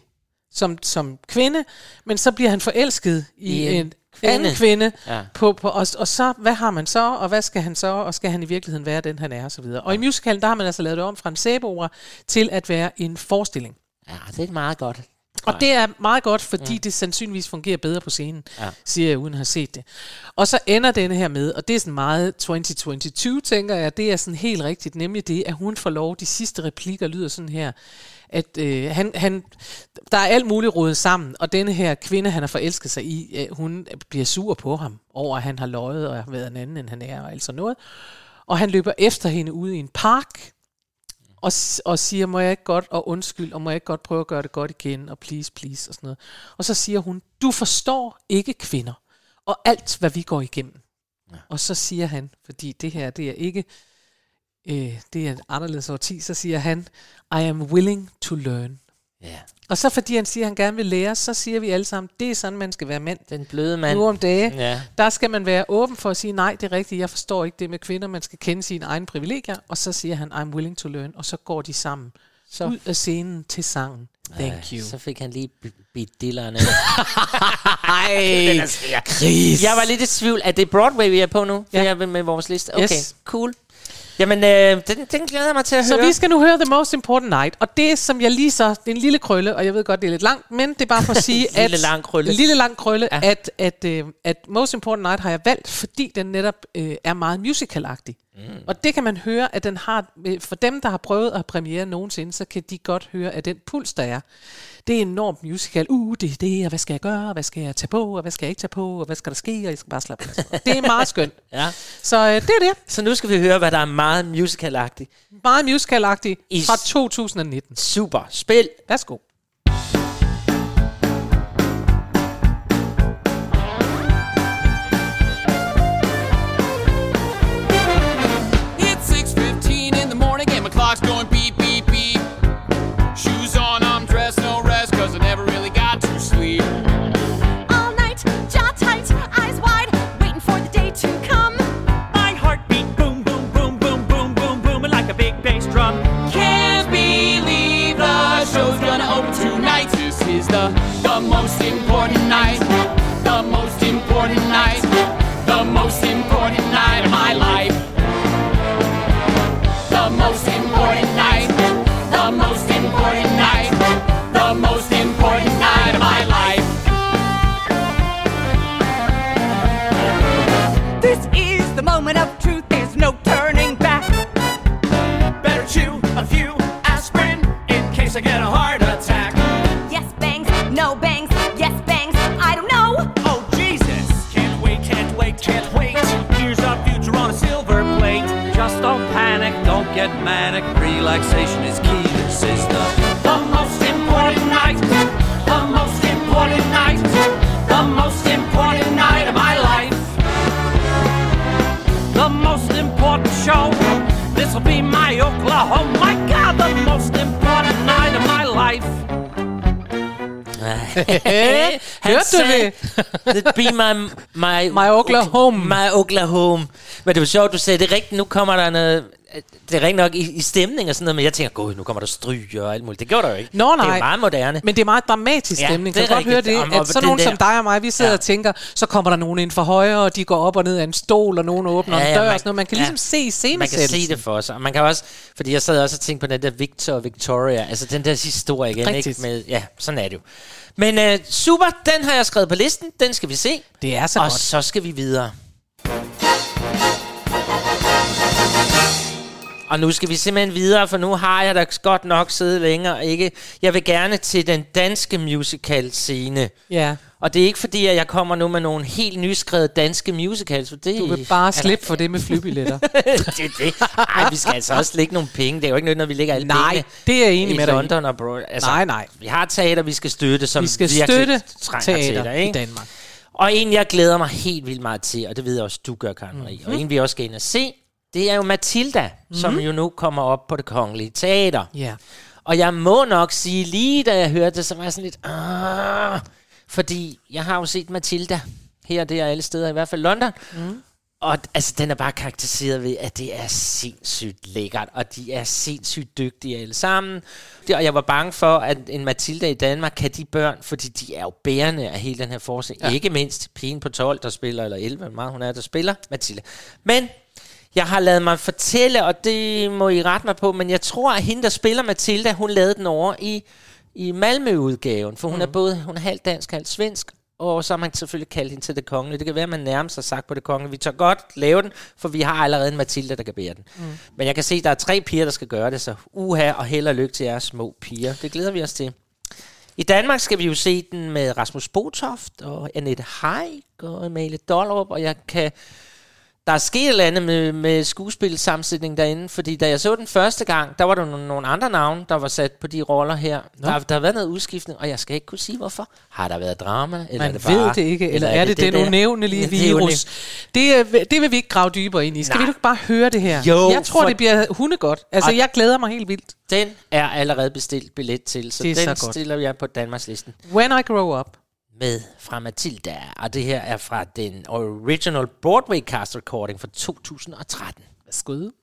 C: som, som kvinde, men så bliver han forelsket i,
B: I en
C: en,
B: kvinde.
C: anden kvinde,
B: Ja.
C: ja. på, på, og, og så, hvad har man så, og hvad skal han så, og skal han i virkeligheden være den, han er, og så videre. Og i musicalen, der har man altså lavet det om fra en sæbeopera til at være en forestilling.
B: Ja, det er meget godt.
C: Og det er meget godt, fordi mm. det sandsynligvis fungerer bedre på scenen,
B: Ja.
C: ja. siger jeg, uden at have set det. Og så ender denne her med, og det er sådan meget 2022, tænker jeg, det er sådan helt rigtigt, nemlig det, at hun får lov, de sidste replikker lyder sådan her, at øh, han, han, der er alt muligt rodet sammen, og denne her kvinde, han har forelsket sig i, øh, hun bliver sur på ham over, at han har løjet og har været en anden, end han er, og alt sådan noget. Og han løber efter hende ude i en park, og, og siger, må jeg ikke godt, og undskyld, og må jeg ikke godt prøve at gøre det godt igen, og please, please, og sådan noget. Og så siger hun, du forstår ikke kvinder, og alt, hvad vi går igennem. Ja. Og så siger han, fordi det her, det er ikke, øh, det er et anderledes årti, så siger han, I am willing to learn.
B: Ja.
C: Og så fordi han siger, at han gerne vil lære, så siger vi alle sammen, det er sådan, man skal være mand.
B: Den bløde mand.
C: Nu om dage,
B: Ja.
C: der skal man være åben for at sige, nej, det er rigtigt, jeg forstår ikke det med kvinder, man skal kende sine egne privilegier, og så siger han, I'm willing to learn, og så går de sammen så. ud af scenen til sangen. Thank you.
B: Så fik han lige bidt dillerne.
C: Ej, Chris.
B: Jeg var lidt i tvivl. Er det Broadway, vi er på nu? Ja. Jeg er med vores liste. Okay,
C: Yes.
B: cool. Jamen, øh, den, den glæder jeg mig til at
C: Så
B: høre.
C: vi skal nu høre The Most Important Night, og det som jeg lige så, det er en lille krølle, og jeg ved godt, det er lidt langt, men det er bare for at sige,
B: Lille
C: at...
B: lang krølle.
C: Lille lang krølle,
B: ja.
C: at, at, øh, at Most Important Night har jeg valgt, fordi den netop øh, er meget musicalagtig. Mm. Og det kan man høre, at den har, øh, for dem, der har prøvet at premiere nogensinde, så kan de godt høre, at den puls, der er, det er enormt musical. Uh, det er det, og hvad skal jeg gøre, og hvad skal jeg tage på, og hvad skal jeg ikke tage på, og hvad skal der ske, og jeg skal bare slappe af. Det er meget skønt.
B: Ja.
C: Så øh, det er det.
B: Så nu skal vi høre, hvad der er meget musicalagtigt.
C: Meget musicalagtigt fra 2019.
B: Super. Spil.
C: Værsgo.
I: Is the, the most important night.
B: Det? be my, my,
C: My Oklahoma.
B: My Oklahoma. Men det var sjovt, du sagde, det er rigtigt, nu kommer der noget... Det er rigtigt nok i, i stemning og sådan noget, men jeg tænker, gud, nu kommer der stryg og alt muligt. Det gjorde der jo ikke.
C: Nå,
B: Det er
C: nej.
B: meget moderne.
C: Men det er meget dramatisk
B: Ja,
C: stemning.
B: det
C: Kan du godt høre det?
B: Om-
C: At sådan nogen
B: der-
C: som dig og mig, vi sidder
B: Ja.
C: og tænker, så kommer der nogen ind for højre, og de går op og ned af en stol, og nogen åbner
B: Ja,
C: en
B: ja,
C: dør
B: man-
C: og sådan noget. Man kan
B: ja.
C: ligesom se
B: Man
C: scenesættelsen.
B: kan se det for sig. Og man kan også, fordi jeg sad også og tænkte på den der Victor og Victoria, altså den der historie igen,
C: Rigtigt.
B: ikke? Med, ja, sådan er det jo. Men øh, super, den har jeg skrevet på listen, den skal vi se.
C: Det er så
B: og
C: godt.
B: så skal vi videre. Og nu skal vi simpelthen videre, for nu har jeg da godt nok siddet længere. Ikke? Jeg vil gerne til den danske musical scene.
C: Ja.
B: Og det er ikke fordi, at jeg kommer nu med nogle helt nyskrevet danske musicals. For det
C: Du vil bare slippe for det med flybilletter.
B: det er det. Ej, vi skal altså også lægge nogle penge. Det er jo ikke noget, når vi lægger alle
C: Nej,
B: pengene
C: det er enig
B: i
C: med dig.
B: London og bro. Altså,
C: Nej, nej.
B: Vi har teater, vi skal støtte, som
C: Vi skal støtte
B: trænger
C: teater
B: det, ikke?
C: i Danmark.
B: Og en, jeg glæder mig helt vildt meget til, og det ved jeg også, du gør, Karen Marie,
C: Mhm.
B: og en, vi også skal ind og se, det er jo Matilda, mm. som jo nu kommer op på det kongelige teater.
C: Ja.
B: Og jeg må nok sige, lige da jeg hørte det, så var jeg sådan lidt... "Ah", Fordi jeg har jo set Matilda her og der alle steder, i hvert fald London. Mm. Og altså, den er bare karakteriseret ved, at det er sindssygt lækkert, og de er sindssygt dygtige alle sammen. Det, og jeg var bange for, at en Matilda i Danmark kan de børn, fordi de er jo bærende af hele den her forskning. Ja. Ikke mindst pigen på 12, der spiller, eller 11, hvor meget hun er, der spiller Matilda. Men jeg har lavet mig fortælle, og det må I rette mig på, men jeg tror, at hende, der spiller Matilda, hun lavede den over i, i Malmø-udgaven, for hun mm. er både hun er halvt dansk, halvt svensk, og så har man selvfølgelig kaldt hende til det kongelige. Det kan være, at man nærmest har sagt på det kongelige. Vi tør godt lave den, for vi har allerede en Matilda, der kan bære den. Mm. Men jeg kan se, at der er tre piger, der skal gøre det, så uha og held og lykke til jer små piger. Det glæder vi os til. I Danmark skal vi jo se den med Rasmus Botoft og Annette Haig og Amalie Dollerup, og jeg kan... Der er sket et eller andet med, med skuespilsammensætning derinde, fordi da jeg så den første gang, der var der nogle, andre navne, der var sat på de roller her. Der, der har været noget udskiftning, og jeg skal ikke kunne sige, hvorfor. Har der været drama? Eller
C: Man
B: er det bare,
C: ved det ikke, eller, er det, det, den
B: jo
C: virus? Det, er, det vil vi ikke grave dybere ind i. Skal
B: Nej.
C: vi ikke bare høre det her?
B: Jo,
C: jeg tror,
B: for-
C: det bliver hundegodt. Altså,
B: Og-
C: jeg glæder mig helt vildt.
B: Den er allerede bestilt billet til, så
C: Det
B: den
C: så godt.
B: stiller jeg på Danmarks listen.
C: When I grow up
B: med fra Matilda, og det her er fra den original Broadway cast recording fra 2013. Skud.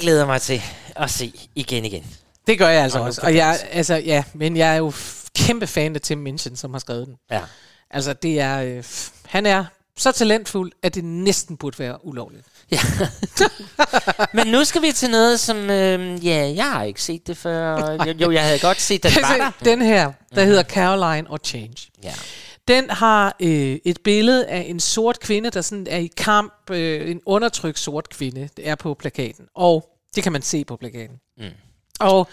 B: Glæder mig til at se igen igen.
C: Det gør jeg altså
B: Og
C: også. Og jeg, altså, ja, men jeg er jo kæmpe fan af Tim Minchin, som har skrevet den.
B: Ja.
C: Altså, det er... Øh, han er så talentfuld, at det næsten burde være ulovligt.
B: Men nu skal vi til noget, som... Øh, ja, jeg har ikke set det før. Jo, jo, jeg havde godt set, den var der.
C: den her, der hedder Caroline or Change.
B: Ja.
C: Den har øh, et billede af en sort kvinde, der sådan er i kamp. Øh, en undertrykt sort kvinde, er på plakaten. Og det kan man se på plakaten.
B: Mm.
C: Og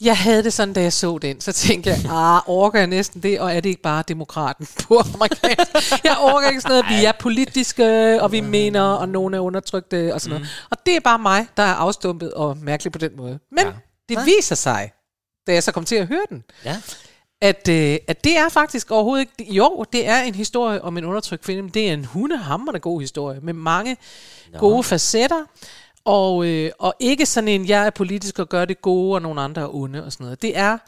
C: jeg havde det sådan, da jeg så den, så tænkte jeg, ah, orker jeg næsten det, og er det ikke bare demokraten på amerikansk? Jeg orker ikke sådan noget, vi er politiske, og vi mener, og nogen er undertrykte, og sådan noget. Og det er bare mig, der er afstumpet og mærkelig på den måde. Men ja. det viser sig, da jeg så kom til at høre den,
B: Ja.
C: At, øh, at det er faktisk overhovedet ikke... Jo, det er en historie om en undertrykt kvinde, men det er en hundehammerende god historie, med mange Nå. gode facetter, og, øh, og ikke sådan en, jeg er politisk og gør det gode, og nogle andre er onde og sådan noget. Det er...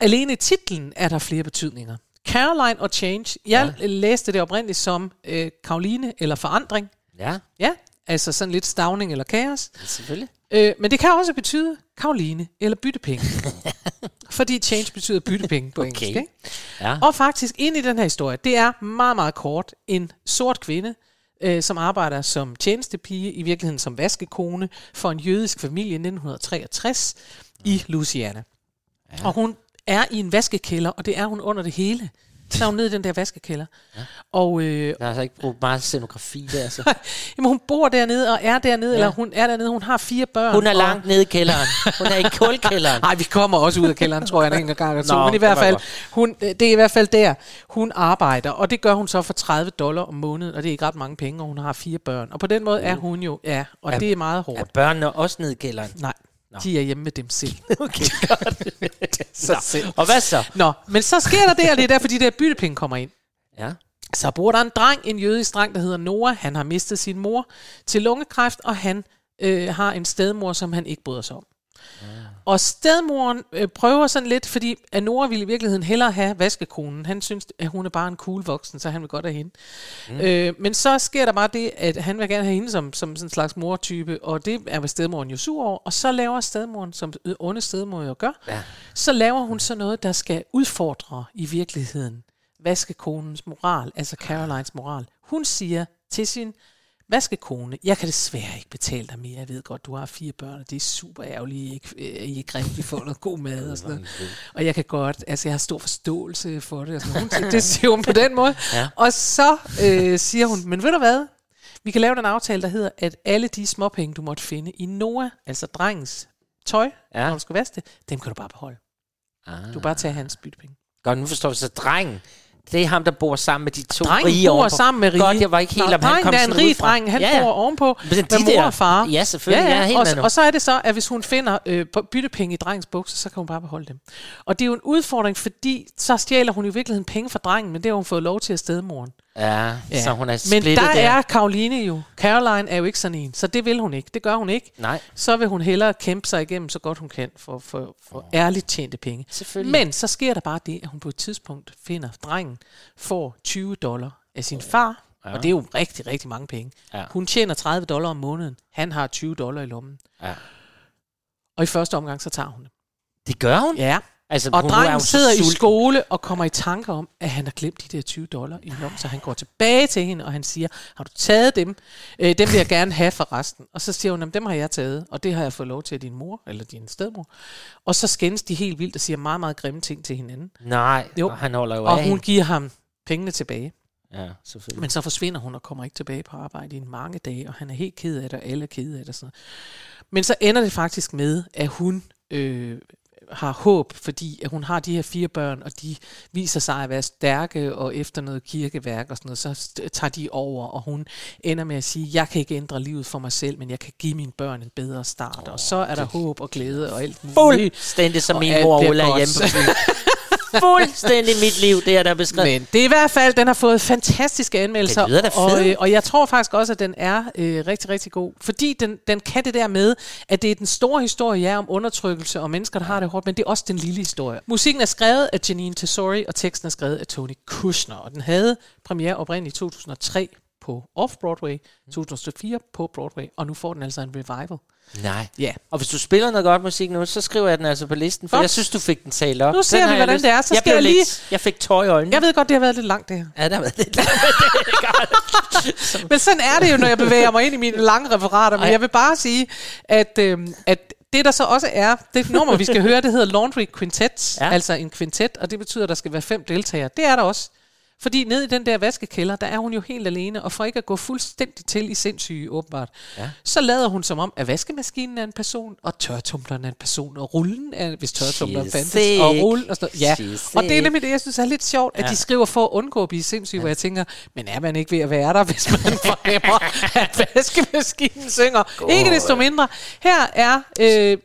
C: Alene i titlen er der flere betydninger. Caroline og Change. Jeg ja. læste det oprindeligt som øh, Karoline eller Forandring.
B: Ja,
C: Ja, altså sådan lidt stavning eller kaos.
B: selvfølgelig.
C: Øh, men det kan også betyde Karoline eller byttepenge. fordi change betyder byttepenge på engelsk. Ikke?
B: Ja.
C: Og faktisk ind i den her historie, det er meget, meget kort. En sort kvinde, øh, som arbejder som tjenestepige, i virkeligheden som vaskekone, for en jødisk familie i 1963 i Louisiana. Ja. Og hun er i en vaskekælder, og det er hun under det hele. Så er hun nede i den der vaskekælder. Ja. Og, øh,
B: Jeg har altså ikke brugt meget scenografi der, så.
C: jamen, hun bor dernede og er dernede, ja. eller hun er dernede, hun har fire børn.
B: Hun er
C: og-
B: langt nede i kælderen. Hun er i kulkælderen.
C: Nej, vi kommer også ud af kælderen, tror jeg, en gang eller to.
B: Nå,
C: Men i hvert fald, hun, det er i hvert fald der, hun arbejder. Og det gør hun så for 30 dollar om måneden, og det er ikke ret mange penge, og hun har fire børn. Og på den måde er hun jo, ja, og
B: Er-
C: det er meget hårdt.
B: Er børnene også nede i kælderen?
C: Nej, de er hjemme med dem selv.
B: Okay, godt.
C: Så
B: Nå,
C: selv.
B: Og hvad så?
C: Nå, men så sker der det, og det er derfor, de der byttepenge kommer ind.
B: Ja.
C: Så bor der en dreng, en jødisk dreng, der hedder Noah. Han har mistet sin mor til lungekræft, og han øh, har en stedmor, som han ikke bryder sig om. Og stedmoren øh, prøver sådan lidt, fordi at Nora ville i virkeligheden hellere have vaskekonen. Han synes, at hun er bare en cool voksen, så han vil godt have hende. Mm. Øh, men så sker der bare det, at han vil gerne have hende som, som sådan en slags mortype, og det er hvad stedmoren jo sur over. Og så laver stedmoren, som onde stedmor jo gør,
B: Ja.
C: så laver hun så noget, der skal udfordre i virkeligheden vaskekonens moral, altså Carolines moral. Hun siger til sin vaskekone, jeg kan desværre ikke betale dig mere. Jeg ved godt, du har fire børn, og det er super ærgerligt, I ikke, øh, I ikke rigtig får noget god mad og sådan noget. Og jeg kan godt, altså jeg har stor forståelse for det. Og sådan. noget. Hun, det siger hun på den måde.
B: Ja.
C: Og så øh, siger hun, men ved du hvad? Vi kan lave den aftale, der hedder, at alle de småpenge, du måtte finde i Noah, altså drengens tøj,
B: ja.
C: når du skal vaske det, dem kan du bare beholde.
B: Ah.
C: Du kan bare tage hans byttepenge.
B: Godt, nu forstår vi så drengen. Det er ham, der bor sammen med de to
C: Drengen
B: rige
C: bor
B: ovenpå.
C: sammen med rige.
B: Godt, jeg var ikke helt
C: Nå,
B: om han kom
C: er en rig dreng, han
B: ja, ja.
C: bor ovenpå
B: Men de
C: med mor
B: der-
C: og far.
B: Ja, selvfølgelig. Ja, ja. Jeg er helt
C: og,
B: med
C: og så er det så, at hvis hun finder øh, byttepenge i drengens bukser, så kan hun bare beholde dem. Og det er jo en udfordring, fordi så stjæler hun i virkeligheden penge fra drengen, men det har hun fået lov til at stedmoren.
B: Ja, så hun er
C: Men
B: splittet
C: der,
B: der.
C: er Karoline jo. Caroline er jo ikke sådan en, så det vil hun ikke. Det gør hun ikke.
B: Nej.
C: Så vil hun hellere kæmpe sig igennem så godt hun kan for, for, for ærligt tjente penge.
B: Selvfølgelig.
C: Men så sker der bare det, at hun på et tidspunkt finder, drengen får 20 dollar af sin far,
B: Ja.
C: ja. og det er jo rigtig, rigtig mange penge.
B: Ja.
C: Hun tjener 30 dollar om måneden. Han har 20 dollar i lommen.
B: Ja.
C: Og i første omgang, så tager hun det.
B: Det gør hun?
C: Ja.
B: Altså,
C: og drengen sidder i
B: sulten.
C: skole og kommer i tanker om, at han har glemt de der 20 dollar i lommen, så han går tilbage til hende, og han siger, har du taget dem? Øh, dem vil jeg gerne have for resten. Og så siger hun, "Jamen, dem har jeg taget, og det har jeg fået lov til af din mor, eller din stedmor. Og så skændes de helt vildt og siger meget, meget grimme ting til hinanden.
B: Nej,
C: Jo.
B: og han holder jo
C: Og
B: af
C: hun giver ham pengene tilbage.
B: Ja, selvfølgelig.
C: Men så forsvinder hun og kommer ikke tilbage på arbejde i mange dage, og han er helt ked af det, og alle er kede af det. og Sådan. Men så ender det faktisk med, at hun øh, har håb, fordi at hun har de her fire børn, og de viser sig at være stærke, og efter noget kirkeværk og sådan noget, så tager de over, og hun ender med at sige, jeg kan ikke ændre livet for mig selv, men jeg kan give mine børn en bedre start. Oh, og så er der håb og glæde og alt muligt.
B: Fuldstændig som min mor Ulla hjemme. Fuldstændig mit liv, det er der beskrevet.
C: Men det er i hvert fald, den har fået fantastiske anmeldelser.
B: Det lyder
C: og, øh, og jeg tror faktisk også, at den er øh, rigtig, rigtig god. Fordi den, den kan det der med, at det er den store historie, ja, om undertrykkelse og mennesker, der har det hårdt, men det er også den lille historie. Musikken er skrevet af Janine Tesori, og teksten er skrevet af Tony Kushner. Og den havde premiere oprindeligt i 2003 på Off-Broadway, 2004 på Broadway, og nu får den altså en revival.
B: Nej.
C: Ja.
B: Og hvis du spiller noget godt musik nu, så skriver jeg den altså på listen, for
C: Godt.
B: jeg synes, du fik den talt op.
C: Nu ser
B: Den
C: vi, hvordan
B: lyst-
C: det er. Så
B: jeg
C: skal jeg lige-
B: Lidt, jeg fik tøj i øjnene.
C: Jeg ved godt, det har været lidt langt, det her.
B: Ja, det har været lidt
C: Men sådan er det jo, når jeg bevæger mig ind i mine lange referater. Men
B: Ej.
C: jeg vil bare sige, at, øhm, at det der så også er, det nummer, vi skal høre, det hedder Laundry Quintet,
B: ja.
C: altså en kvintet, og det betyder, at der skal være fem deltagere. Det er der også. Fordi ned i den der vaskekælder, der er hun jo helt alene, og for ikke at gå fuldstændig til i sindssyge, åbenbart,
B: Ja.
C: så lader hun som om, at vaskemaskinen er en person, og tørretumbleren er en person, og rullen er, hvis tørretumbleren fandtes,
B: sick.
C: og rullen og sådan noget. Ja,
B: She's
C: og det er nemlig det, jeg synes er lidt sjovt, at
B: Ja.
C: de skriver for at undgå at blive sindssyge, hvor jeg tænker, men er man ikke ved at være der, hvis man fornemmer, at vaskemaskinen synger? God. Ikke desto mindre. Her er, øh,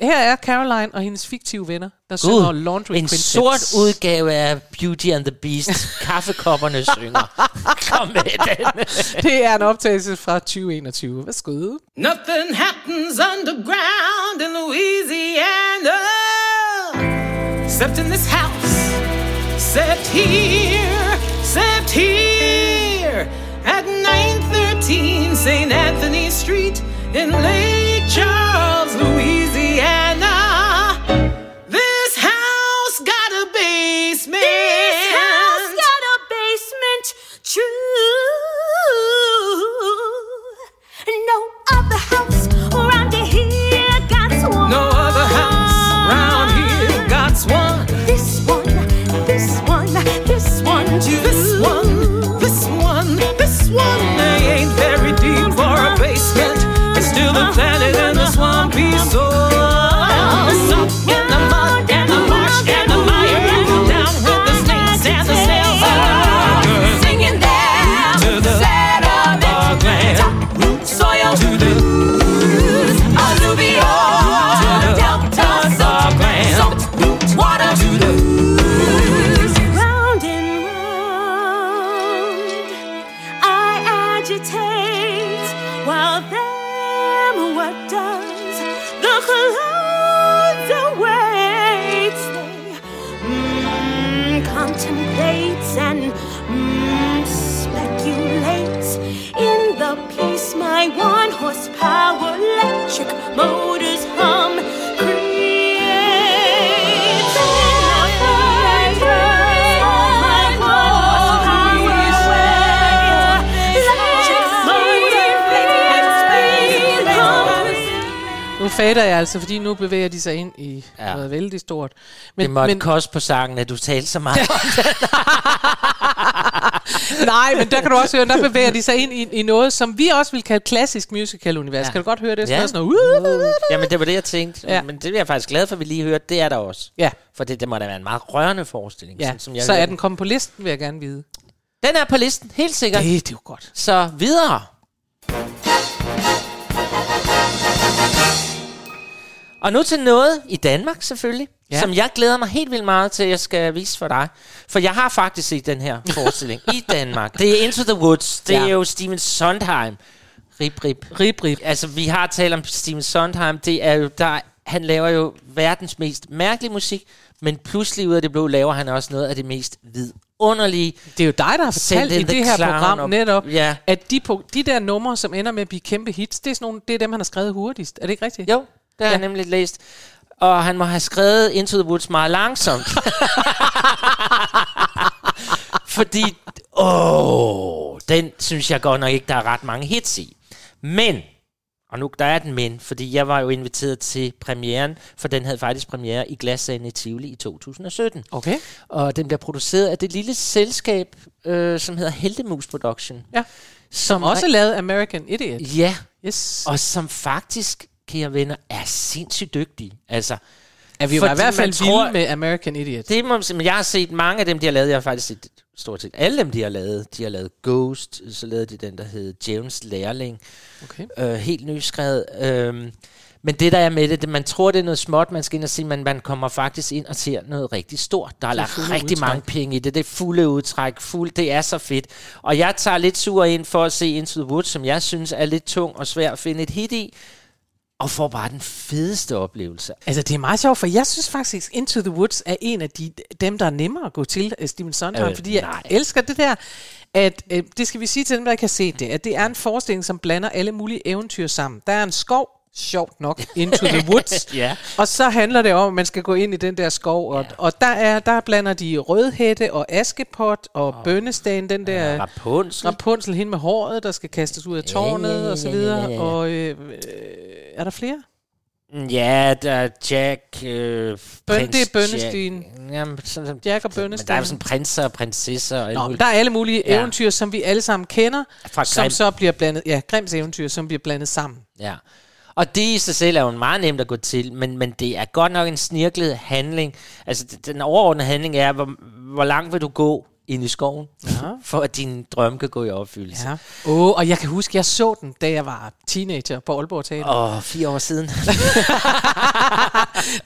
C: her er Caroline og hendes fiktive venner, der synger Laundry
B: en
C: Quintet.
B: sort udgave af Beauty and the Beast. Kaffekopperne synger. Kom med den.
C: Det er en optagelse fra 2021. Værsgo.
J: Nothing happens underground in Louisiana except in this house, except here, except here at 913 St. Anthony Street in Lake Charles, No other house
K: round here got swamp. No other house round here got swamp. This one, this one, this one too. This one, this one, this one. They ain't very deep for
C: a basement, but still the planet and be so altså, fordi nu bevæger de sig ind i ja. Noget vældig stort.
B: Men, det måtte men, koste på sangen, at du talte så meget.
C: Nej, men der kan du også høre, der bevæger de sig ind i, i noget, som vi også vil kalde klassisk musical-univers. Ja. Kan du godt høre det?
B: Ja.
C: Ja. Sådan noget,
B: Jamen, det var det, jeg tænkte.
C: Ja.
B: Men det er jeg faktisk glad for, at vi lige hørte. Det er der også.
C: Ja.
B: For det, det må da være en meget rørende forestilling.
C: ja.
B: sådan som jeg
C: så er den kommet på listen, vil jeg gerne vide.
B: Den er på listen, helt sikkert.
C: Det, det er jo godt.
B: Så videre. Og nu til noget i Danmark selvfølgelig,
C: Ja.
B: som jeg glæder mig helt vildt meget til, at jeg skal vise for dig. For jeg har faktisk set den her forestilling i Danmark. Det er Into the Woods. Det
C: Ja.
B: er jo Steven Sondheim. Rip, rip.
C: Rip, rip.
B: Altså, vi har talt om Steven Sondheim. Det er jo, der, han laver jo verdens mest mærkelige musik, men pludselig ud af det blå laver han også noget af det mest vidunderlige.
C: Det er jo dig, der har fortalt i det her program
B: og-
C: netop,
B: Ja.
C: at de, på, de der numre, som ender med at blive kæmpe hits, det er, sådan nogle, det er dem, han har skrevet hurtigst. Er det ikke rigtigt?
B: Jo, det har jeg nemlig læst. Og han må have skrevet Into the Woods meget langsomt. Fordi, åh, den synes jeg godt nok ikke, der er ret mange hits i. Men, og nu der er den men, fordi jeg var jo inviteret til premieren, for den havde faktisk premiere i Glassalen i Tivoli i 2017.
C: Okay.
B: Og den bliver produceret af det lille selskab, øh, som hedder Heldemus Production.
C: Ja. Som også lavede American Idiot.
B: Ja.
C: Yes.
B: Og som faktisk, kære venner, er sindssygt dygtige. Altså,
C: Ja, vi var i hvert fald
B: tror-
C: med American Idiot.
B: Det må men jeg har set mange af dem, de har lavet. Jeg har faktisk set stort set alle dem, de har lavet. De har lavet Ghost, så lavede de den, der hed James Lærling.
C: Okay.
B: Øh, helt nyskrevet. Øhm, men det, der er med det, det, man tror, det er noget småt, man skal ind og se, men man kommer faktisk ind og ser noget rigtig stort. Der er
C: er
B: lagt rigtig
C: udtræk.
B: mange penge i det. Det er fulde udtræk. Fuld, det er så fedt. Og jeg tager lidt sur ind for at se Into the Woods, som jeg synes er lidt tung og svær at finde et hit i. Og får bare den fedeste oplevelse.
C: Altså, det er meget sjovt, for jeg synes faktisk, Into the Woods er en af de, dem, der er nemmere at gå til, uh, Steven Sondheim,
B: Øh,
C: øh, fordi jeg
B: nej.
C: elsker det der, at, øh, det skal vi sige til dem, der ikke har set det, at det er en forestilling, som blander alle mulige eventyr sammen. Der er en skov, sjovt nok, Into the Woods,
B: Ja.
C: og så handler det om, at man skal gå ind i den der skov, og, og der, er, der blander de rødhætte og askepot og oh. bønnestagen, den der
B: Ja, Rapunzel.
C: Rapunzel, hende med håret, der skal kastes ud af tårnet,
B: ja, ja,
C: og så
B: ja, ja,
C: videre,
B: ja, ja.
C: og øh, øh, er der flere?
B: Ja, der er Jack... Øh,
C: Bøn- det er Bønnestien.
B: Jack. Jamen, sådan, sådan,
C: Jack og
B: Men der er
C: Bønnestien.
B: jo sådan prinser og prinsesser. Og
C: Nå, der er alle mulige
B: Ja.
C: ja. eventyr, som vi alle sammen kender,
B: Fra
C: som
B: Grimm.
C: så bliver blandet, ja, Grimms eventyr, som bliver blandet sammen.
B: Ja. Og det i sig selv er jo meget nemt at gå til, men, men det er godt nok en snirklet handling. Altså, den overordnede handling er, hvor, hvor langt vil du gå ind i skoven, ja. for at din drøm kan gå i opfyldelse.
C: Ja. Oh, og jeg kan huske, jeg så den, da jeg var teenager på Aalborg Teater.
B: Åh, fire år siden.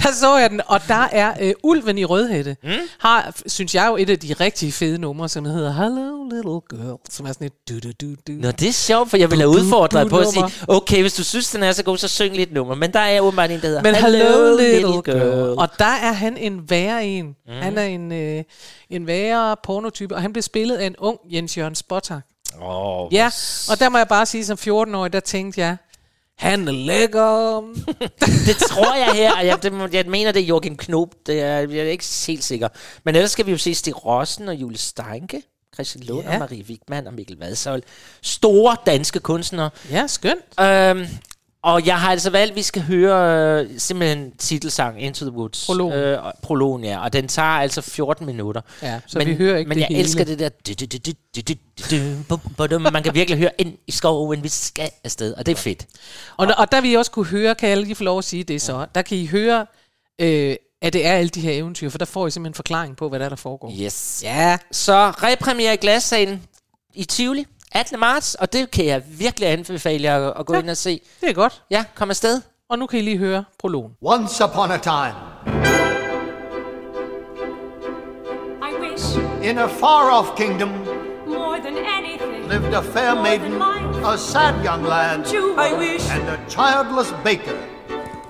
C: der så jeg den, og der er øh, Ulven i Rødhætte. Mm? Har, synes jeg jo, et af de rigtig fede numre, som hedder Hello Little Girl, som er sådan et du du du du.
B: Nå, det er sjovt, for jeg ville have udfordret på at sige, okay, hvis du synes, den er så god, så syng lidt nummer. Men der er åbenbart en, der hedder
C: Men Hello, Little, girl. Og der er han en værre en. Mm. Han er en, øh, en værre pornotype, og han blev spillet af en ung Jens Jørgen Spottak.
B: Oh,
C: Ja, og der må jeg bare sige, som 14-årig, der tænkte jeg, han er lækker.
B: det tror jeg her, og jeg, det, jeg mener, det er Joachim Knob. Det er, jeg er ikke helt sikker. Men ellers skal vi jo se Stig Rossen og Julie Steinke, Christian Lund
C: Ja.
B: og Marie Wigman og Mikkel Vadsøl. Store danske kunstnere.
C: Ja, skønt.
B: Øhm, og jeg har altså valgt, at vi skal høre øh, simpelthen titelsang Into the Woods.
C: Prologen.
B: Øh, og- prologen, ja. Og den tager altså 14 minutter.
C: Ja, så vi hører ikke
B: Men
C: det
B: jeg
C: hele.
B: elsker det der... Man kan virkelig høre ind i skoven, vi skal afsted. Og det er fedt.
C: Og, og der vil I også kunne høre, kan jeg lige få lov at sige det så, der kan I høre, øh, at det er alle de her eventyr, for der får I simpelthen en forklaring på, hvad der, er, der foregår.
B: Yes.
C: Ja.
B: Så repremiere i Glassalen i Tivoli 18. marts, og det kan jeg virkelig anbefale jer at, at gå ja. ind og se.
C: Det er godt.
B: Ja, kom afsted.
C: Og nu kan I lige høre prologen.
L: Once upon a time,
K: I wish
L: in a far off kingdom,
K: more than anything
L: lived a fair maiden, a sad young lad,
K: I wish
L: and a childless baker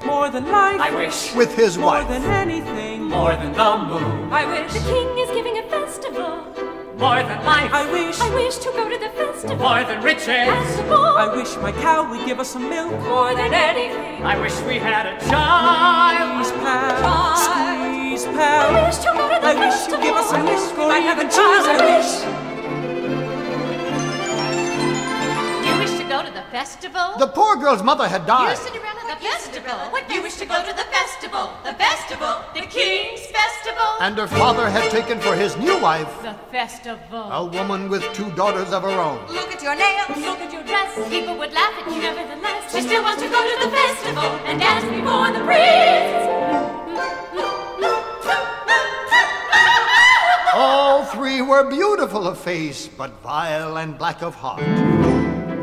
K: more than life.
H: I wish
L: with his
K: more
L: wife.
K: than anything.
H: more than the moon,
K: I wish
E: The king is giving a festival.
H: More than life,
K: I wish
E: I wish to go to the festival.
H: more than riches.
E: Festival.
K: I wish my cow would give us some milk.
E: More than anything.
H: I wish we had a child.
K: Squeeze pal,
E: Child.
K: squeeze
E: I wish to go to the
K: I wish
E: festival.
K: you'd give us some
E: I wish
K: milk
E: we might have a
K: even
E: child.
K: cheese.
E: I wish.
F: Festival?
L: The poor girl's mother had died.
F: You,
L: died.
F: Cinderella, the festival. What you wish to go to the festival? The festival. The king's festival.
L: And her father had taken for his new wife
F: The festival.
L: a woman with two daughters of her own.
F: Look at your nails. Look at your dress. People would laugh at you nevertheless. She still wants to go to the festival and dance before the prince.
L: All three were beautiful of face, but vile and black of heart.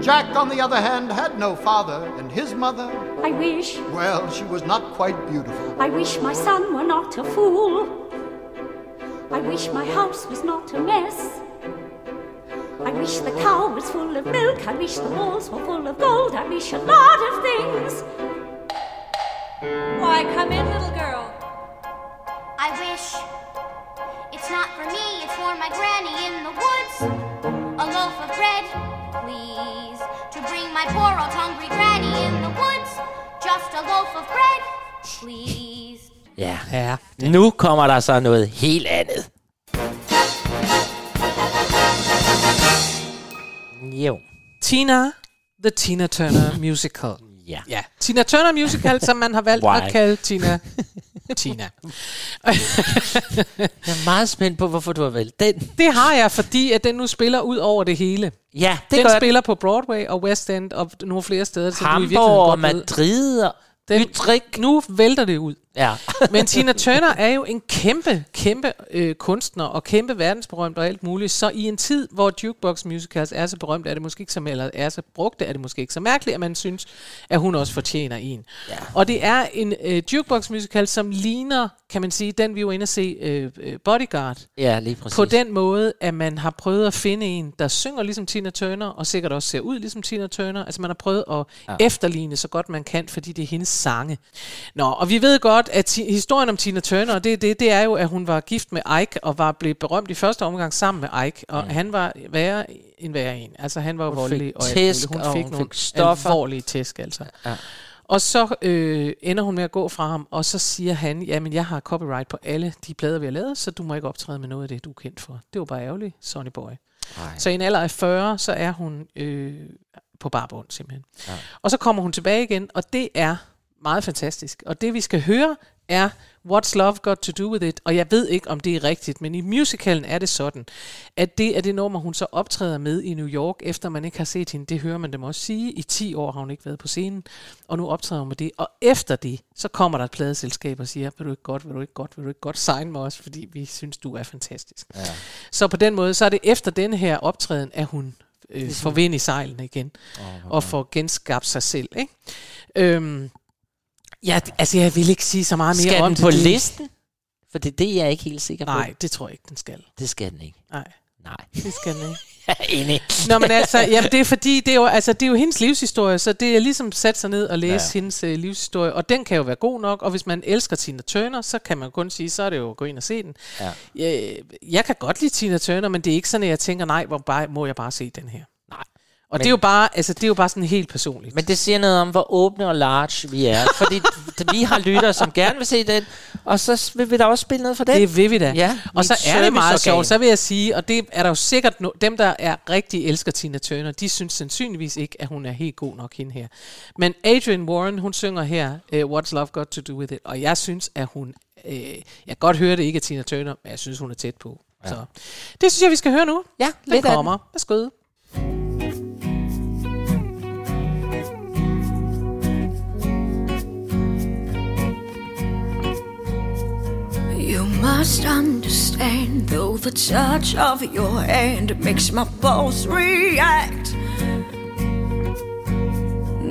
L: Jack, on the other hand, had no father, and his mother,
E: I wish,
L: well, she was not quite beautiful.
E: I wish my son were not a fool. I wish my house was not a mess. I wish the cow was full of milk. I wish the walls were full of gold. I wish a lot of things.
F: Why, come in, little girl.
D: I wish it's not for me, it's for my granny in the woods. A loaf of bread, please, to bring my poor old hungry granny in the woods. Just a loaf of bread, please.
B: Ja. ja. Nu kommer der så noget helt andet. Jo.
C: Tina, The Tina Turner Musical.
B: Ja.
C: ja. Tina Turner Musical, som man har valgt
B: Why?
C: at kalde Tina. Tina.
B: Jeg er meget spændt på, hvorfor du har valgt den.
C: Det har jeg, fordi at den nu spiller ud over det hele.
B: Ja, det
C: den
B: gør den.
C: spiller på Broadway og West End og nogle flere steder. Så du i
B: Hamburg
C: virkeligheden
B: og
C: godt ved-
B: Madrid og
C: den,
B: Utrecht.
C: Nu vælter det ud.
B: Ja.
C: Men Tina Turner er jo en kæmpe, kæmpe øh, kunstner og kæmpe verdensberømt og alt muligt. Så i en tid, hvor jukebox musicals er så berømt, er det måske ikke så, eller er så brugte, er det måske ikke så mærkeligt, at man synes, at hun også fortjener en. Ja. Og det er en øh, jukebox musical, som ligner, kan man sige, den vi var inde at se, øh, øh, Bodyguard.
B: Ja, lige præcis.
C: På den måde, at man har prøvet at finde en, der synger ligesom Tina Turner, og sikkert også ser ud ligesom Tina Turner. Altså man har prøvet at
B: ja.
C: efterligne så godt man kan, fordi det er hendes sange. Nå, og vi ved godt, at ti- historien om Tina Turner, det, det, det er jo, at hun var gift med Ike, og var blevet berømt i første omgang sammen med Ike, og mm. han var værre end værre en. Altså han var
B: Hun
C: voldelig, og
B: tæsk, og
C: hun fik
B: hun
C: nogle
B: fik stoffer.
C: alvorlige tæsk, altså.
B: Ja.
C: Og så øh, ender hun med at gå fra ham, og så siger han, jamen jeg har copyright på alle de plader, vi har lavet, så du må ikke optræde med noget af det, du er kendt for. Det var bare ærgerligt, Sonny Boy.
B: Ej.
C: Så i en alder af 40, så er hun øh, på barbund simpelthen.
B: Ja.
C: Og så kommer hun tilbage igen, og det er meget fantastisk. Og det vi skal høre er What's Love Got To Do With It? Og jeg ved ikke, om det er rigtigt, men i musicalen er det sådan, at det er det nummer, hun så optræder med i New York, efter man ikke har set hende. Det hører man dem også sige. I 10 år har hun ikke været på scenen, og nu optræder hun med det. Og efter det, så kommer der et pladeselskab og siger, vil du ikke godt, vil du ikke godt, vil du ikke godt sign med os, fordi vi synes, du er fantastisk.
B: Ja.
C: Så på den måde, så er det efter denne her optræden, at hun øh, får vind i sejlene igen,
B: Åh, hvor
C: og får genskabt sig selv. Ikke? Øhm, ja, altså jeg vil ikke sige så meget mere
B: Skal
C: om
B: den
C: det.
B: på listen? For det, det er jeg ikke helt sikker på.
C: Nej, det tror jeg ikke, den skal.
B: Det skal den ikke.
C: Nej.
B: Nej.
C: Det skal den ikke.
B: Jeg er enig.
C: Nå, men altså, jamen, det er fordi, det er, jo, altså, det er jo hendes livshistorie, så det er ligesom sat sig ned og læse
B: Ja.
C: ja. hendes uh, livshistorie, og den kan jo være god nok, og hvis man elsker Tina Turner, så kan man kun sige, så er det jo at gå ind og se den.
B: Ja.
C: Jeg, jeg kan godt lide Tina Turner, men det er ikke sådan, at jeg tænker, nej, hvor bare, må jeg bare se den her. Og
B: Men-
C: det er jo bare, altså, det er jo bare sådan helt personligt.
B: Men det siger noget om, hvor åbne og large vi er. Fordi vi har lyttere, som gerne vil se den, og så vil vi da også spille noget for den.
C: Det vil vi da.
B: Ja,
C: og så er det meget sjovt, så vil jeg sige, og det er der jo sikkert, no- dem der er rigtig elsker Tina Turner, de synes sandsynligvis ikke, at hun er helt god nok hende her. Men Adrian Warren, hun synger her, uh, What's Love Got To Do With It, og jeg synes, at hun, uh, jeg kan godt høre det ikke er Tina Turner, men jeg synes, hun er tæt på. Ja. Så det synes jeg, vi skal høre nu.
B: Ja, af den.
C: kommer. Værsgo.
M: You must understand, though the touch of your hand makes my pulse react,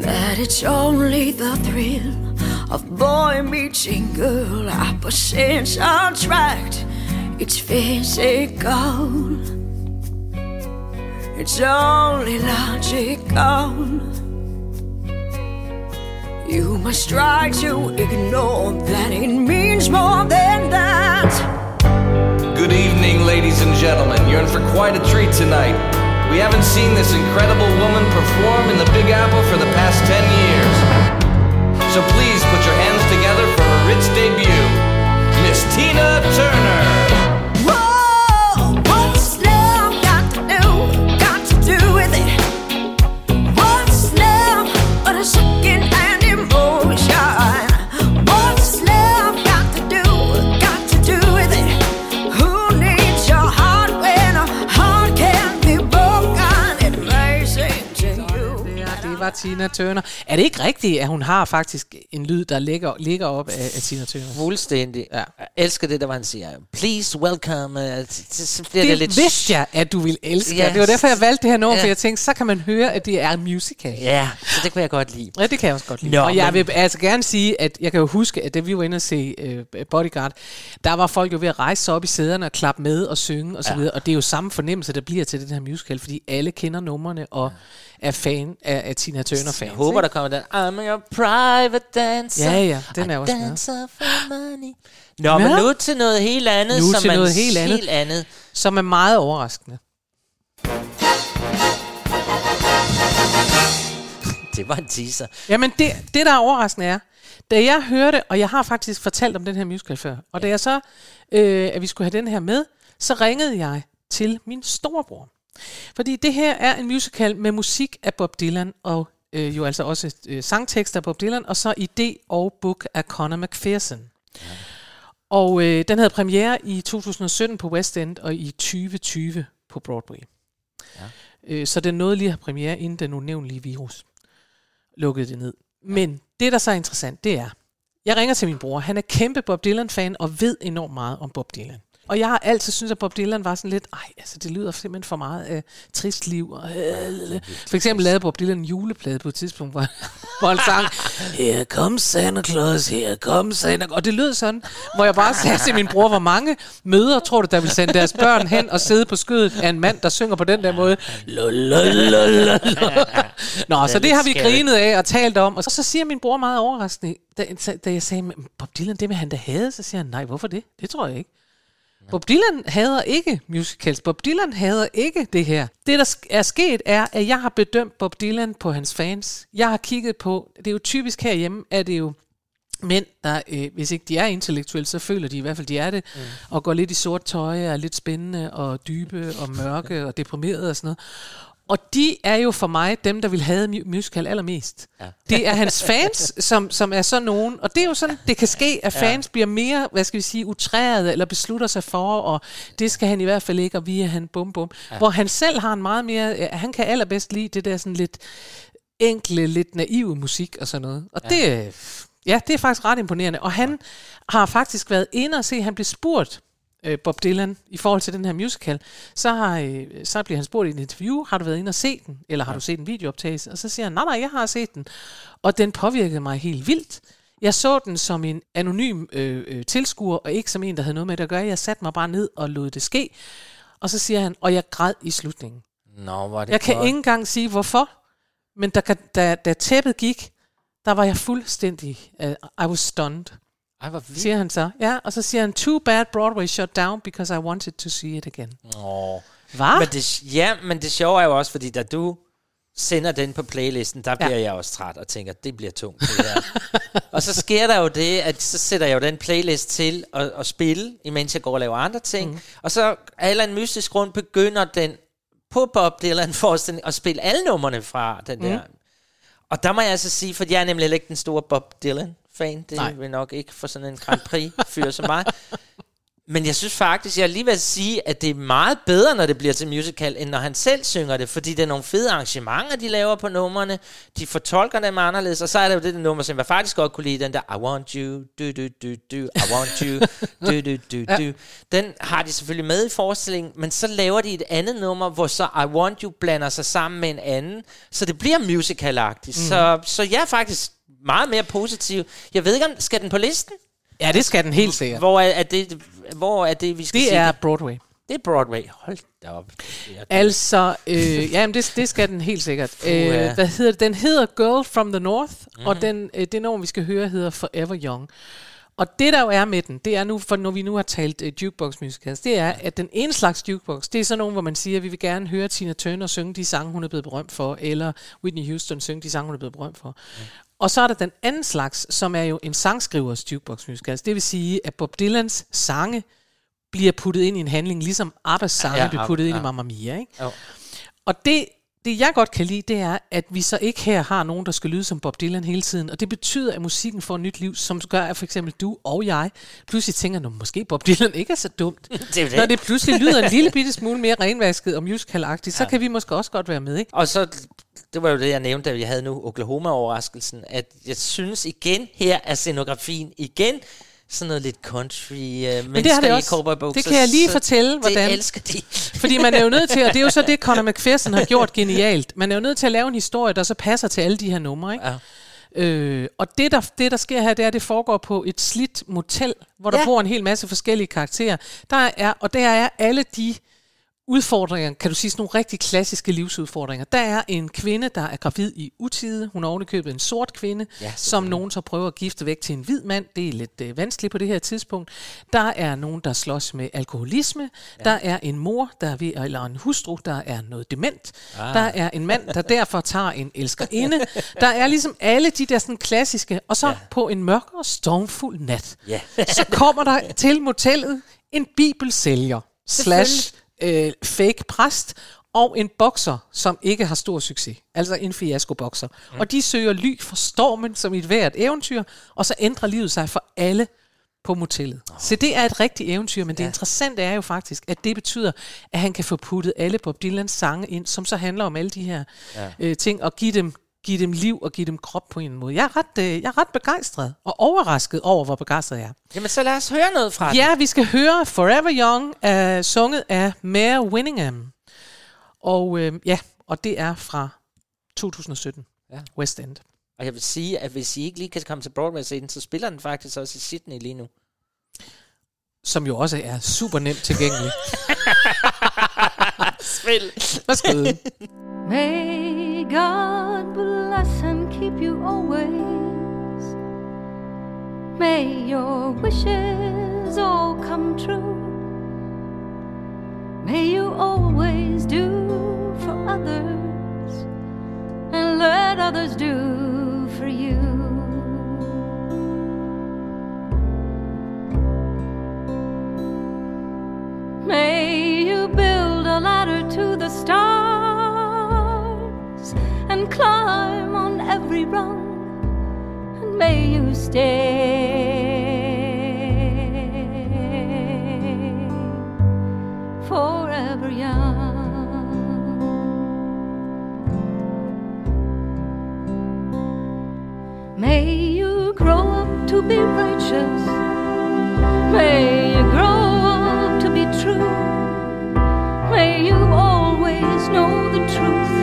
M: that it's only the thrill of boy meeting girl, opposites attract. It's physical. It's only logical. You must try to ignore that it means more than that.
N: Good evening, ladies and gentlemen. You're in for quite a treat tonight. We haven't seen this incredible woman perform in the Big Apple for the past 10 years. So please put your hands together Turner.
C: Er det ikke rigtigt, at hun har faktisk en lyd, der ligger, ligger op af, af Tina Turner?
B: Fuldstændig. Ja. Jeg elsker det, der var han siger, please welcome. Uh, så, bliver
C: Det,
B: det, lidt...
C: vidste jeg, at du ville elske.
B: Ja.
C: Det var derfor, jeg valgte det her nummer,
B: Ja.
C: for jeg tænkte, så kan man høre, at det er en musical.
B: Ja, så det kunne jeg godt lide.
C: Ja, det kan jeg også godt lide.
B: Nå,
C: og jeg
B: men-
C: vil altså gerne sige, at jeg kan jo huske, at da vi var inde og se uh, Bodyguard, der var folk jo ved at rejse sig op i sæderne og klappe med og synge og så
B: Ja.
C: videre. Og det er jo samme fornemmelse, der bliver til den her musical, fordi alle kender numrene og er fan af, af Tina Turner-fans.
B: Jeg håber, der kommer den, I'm your private dancer.
C: Ja, ja, den er
B: I
C: også
B: dancer for money. Nå, men
C: Ja.
B: nu til noget helt andet,
C: Nu
B: som
C: til noget helt andet.
B: helt andet.
C: Som er meget overraskende.
B: Det var en teaser.
C: Jamen, det, det der er overraskende er, da jeg hørte, og jeg har faktisk fortalt om den her musical før, og da jeg så, øh, at vi skulle have den her med, så ringede jeg til min storebror. Fordi det her er en musical med musik af Bob Dylan, og øh, jo altså også øh, sangtekster af Bob Dylan, og så idé og book af Conor McPherson. Og øh, den havde premiere i 2017 på West End, og i 2020 på Broadway.
B: Ja.
C: Øh, så den nåede lige at have premiere, inden den unævnlige virus lukkede det ned. Men det, der så er interessant, det er, jeg ringer til min bror. Han er kæmpe Bob Dylan-fan og ved enormt meget om Bob Dylan. Og jeg har altid syntes, at Bob Dylan var sådan lidt, ej, altså det lyder simpelthen for meget af trist liv. Og, øh, for eksempel lavede Bob Dylan en juleplade på et tidspunkt, hvor, hvor han sang, Here comes Santa Claus, here comes Santa. Og det lød sådan, hvor jeg bare sagde til min bror, hvor mange møder tror du, der vil sende deres børn hen og sidde på skødet af en mand, der synger på den der måde. Nå, så det har vi grinet af og talt om. Og så, så siger min bror meget overraskende, da, da jeg sagde, "Men Bob Dylan, det vil han da have, så siger han, nej, hvorfor det? Det tror jeg ikke. Bob Dylan hader ikke musicals. Bob Dylan hader ikke det her. Det, der er sket, er, at jeg har bedømt Bob Dylan på hans fans. Jeg har kigget på, det er jo typisk herhjemme, at det jo mænd, der, øh, hvis ikke de er intellektuelle, så føler de i hvert fald, de er det, mm. og går lidt i sort tøj, er lidt spændende, og dybe, og mørke, og deprimerede og sådan noget. Og de er jo for mig dem, der vil have mu- musical allermest.
B: Ja.
C: Det er hans fans, som, som er sådan nogen, og det er jo sådan, det kan ske, at
B: Ja.
C: fans bliver mere, hvad skal vi sige, utrærede, eller beslutter sig for, og det skal han i hvert fald ikke, og vi er han bum bum.
B: Ja.
C: Ja. Hvor han selv har en meget mere, ja, han kan allerbedst lide det der sådan lidt enkle, lidt naive musik og sådan noget. Og
B: Ja.
C: ja. det, ja, det er faktisk ret imponerende. Og han har faktisk været inde og se, han blev spurgt, øh, Bob Dylan, i forhold til den her musical, så, har, øh, så bliver han spurgt i et interview, har du været inde og se den, eller har du set en videooptagelse? Og så siger han, nej, nej, jeg har set den. Og den påvirkede mig helt vildt. Jeg så den som en anonym øh, øh, tilskuer, og ikke som en, der havde noget med det at gøre. Jeg satte mig bare ned og lod det ske. Og så siger han, og jeg græd i slutningen.
B: Nå, var det
C: Jeg kan
B: godt.
C: ikke engang sige, hvorfor. Men da, da, da tæppet gik, der var jeg fuldstændig... Uh, I was stunned.
B: Ej, hvor vildt.
C: Siger han så. Ja, og så siger han, too bad Broadway shut down, because I wanted to see it again.
B: Åh.
C: Hva?
B: Men det, ja, men det sjove er jo også, fordi da du sender den på playlisten, der bliver jeg også træt og tænker, det bliver tungt det her. og så sker der jo det, at så sætter jeg jo den playlist til at, at spille, imens jeg går og laver andre ting. Mm. Og så af en eller anden mystisk grund begynder den på Bob Dylan forestilling at spille alle numrene fra den der.
C: Mm.
B: Og der må jeg altså sige, for jeg er nemlig ikke den store Bob Dylan-fan. Det
C: Nej.
B: vil nok ikke for sådan en Grand Prix-fyr som mig. Men jeg synes faktisk, jeg er lige ved at sige, at det er meget bedre, når det bliver til musical, end når han selv synger det, fordi det er nogle fede arrangementer, de laver på numrene, de fortolker dem anderledes, og så er der jo det der nummer, som jeg faktisk godt kunne lide, den der I want you, do do do do, I want you, do do do do. Den har de selvfølgelig med i forestillingen, men så laver de et andet nummer, hvor så I want you blander sig sammen med en anden, så det bliver musicalagtigt. Mm. Så, så jeg er faktisk meget mere positiv. Jeg ved ikke, om skal den på listen?
C: Ja, det skal den helt sikkert.
B: Hvor er, er det, hvor er det, vi skal
C: Det er
B: det?
C: Broadway.
B: Det er Broadway. Hold da op.
C: Altså, øh, jamen det, det skal den helt sikkert.
B: Puha.
C: Øh, hvad hedder det? Den hedder Girl from the North.
B: Mhm.
C: og den, øh, det nummer, vi skal høre, hedder Forever Young. Og det, der jo er med den, det er nu, for når vi nu har talt uh, jukebox musicals, det er, at den ene slags jukebox, det er sådan nogen, hvor man siger, at vi vil gerne høre Tina Turner synge de sange, hun er blevet berømt for, eller Whitney Houston synge de sange, hun er blevet berømt for. Mm. Og så er der den anden slags, som er jo en sangskrivers jukebox musicals. Det vil sige, at Bob Dylans sange bliver puttet ind i en handling, ligesom Abbas sange
B: Ja,
C: ja, bliver puttet
B: ja.
C: ind i Mamma Mia. Ikke?
B: Jo.
C: Og det, det, jeg godt kan lide, det er, at vi så ikke her har nogen, der skal lyde som Bob Dylan hele tiden. Og det betyder, at musikken får et nyt liv, som gør, at for eksempel du og jeg pludselig tænker, at måske Bob Dylan ikke er så dumt.
B: Det er det.
C: Når det pludselig lyder en lille bitte smule mere renvasket og musicalagtigt, så
B: Ja.
C: kan vi måske også godt være med, ikke?
B: Og så, det var jo det, jeg nævnte, da vi havde nu Oklahoma-overraskelsen, at jeg synes igen, her er scenografien igen sådan noget lidt country uh,
C: Men det har det også. Det kan jeg lige fortælle, hvordan.
B: Det elsker de.
C: Fordi man er jo nødt til, og det er jo så det, Conor McPherson har gjort genialt. Man er jo nødt til at lave en historie, der så passer til alle de her numre, ikke?
B: Ja.
C: Øh, og det der, det, der sker her, det er, at det foregår på et slidt motel, hvor der
B: Ja.
C: bor en hel masse forskellige karakterer. Der er, og der er alle de udfordringer, kan du sige, sådan nogle rigtig klassiske livsudfordringer. Der er en kvinde, der er gravid i utide. Hun er ovenikøbet en sort kvinde,
B: Ja,
C: som nogen så prøver at gifte væk til en hvid mand. Det er lidt øh, vanskeligt på det her tidspunkt. Der er nogen, der slås med alkoholisme. Ja. Der er en mor, der er ved, eller en hustru, der er noget dement.
B: Ah.
C: Der er en mand, der derfor tager en elskerinde. Der er ligesom alle de der sådan klassiske. Og så ja. på en mørk og stormfuld nat,
B: Ja.
C: så kommer der til motellet en bibelsælger slash øh, fake præst og en bokser, som ikke har stor succes. Altså en fiasko-bokser. Mm. Og de søger ly for stormen som i et hvert eventyr, og så ændrer livet sig for alle på motellet. Oh. Så det er et rigtigt eventyr, men ja. det interessante er jo faktisk, at det betyder, at han kan få puttet alle Bob Dylans sange ind, som så handler om alle de her
B: Ja.
C: øh, ting, og give dem, give dem liv og give dem krop på en måde. Jeg er ret, øh, jeg er ret begejstret og overrasket over, hvor begejstret jeg er.
B: Jamen, så lad os høre noget fra den.
C: Ja, vi skal høre Forever Young, uh, sunget af Mare Winningham. Og øh, ja, og det er fra 2017,
B: Ja.
C: West End.
B: Og jeg vil sige, at hvis I ikke lige kan komme til Broadway og se den, så spiller den faktisk også i Sydney lige nu.
C: Som jo også er super nemt tilgængelig.
B: Spil.
C: Værsgo.
O: May God bless and keep you always. May your wishes all come true. May you always do for others and let others do for you. May you build ladder to the stars and climb on every rung, and may you stay forever young. May you grow up to be righteous. May you grow know the truth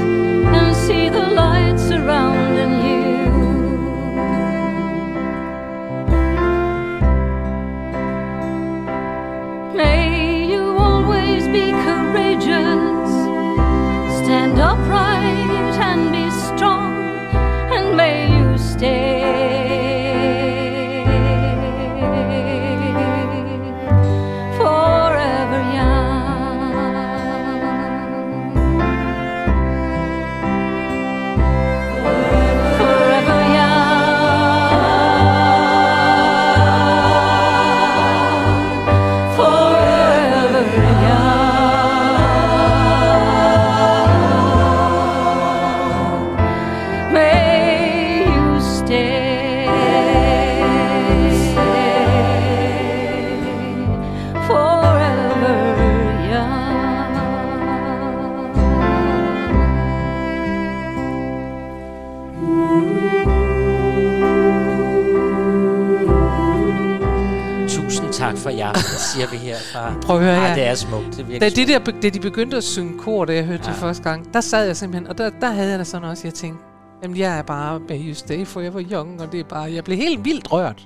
B: herfra.
C: Prøv at høre
B: Ej,
C: her.
B: det er smukt. Det er
C: Da, det der, da de begyndte at synge kor, da jeg hørte. Ja. det første gang, der sad jeg simpelthen, og der, der havde jeg da sådan også, jeg tænkte, jamen jeg er bare May you stay forever young, og det er bare, jeg blev helt vildt rørt.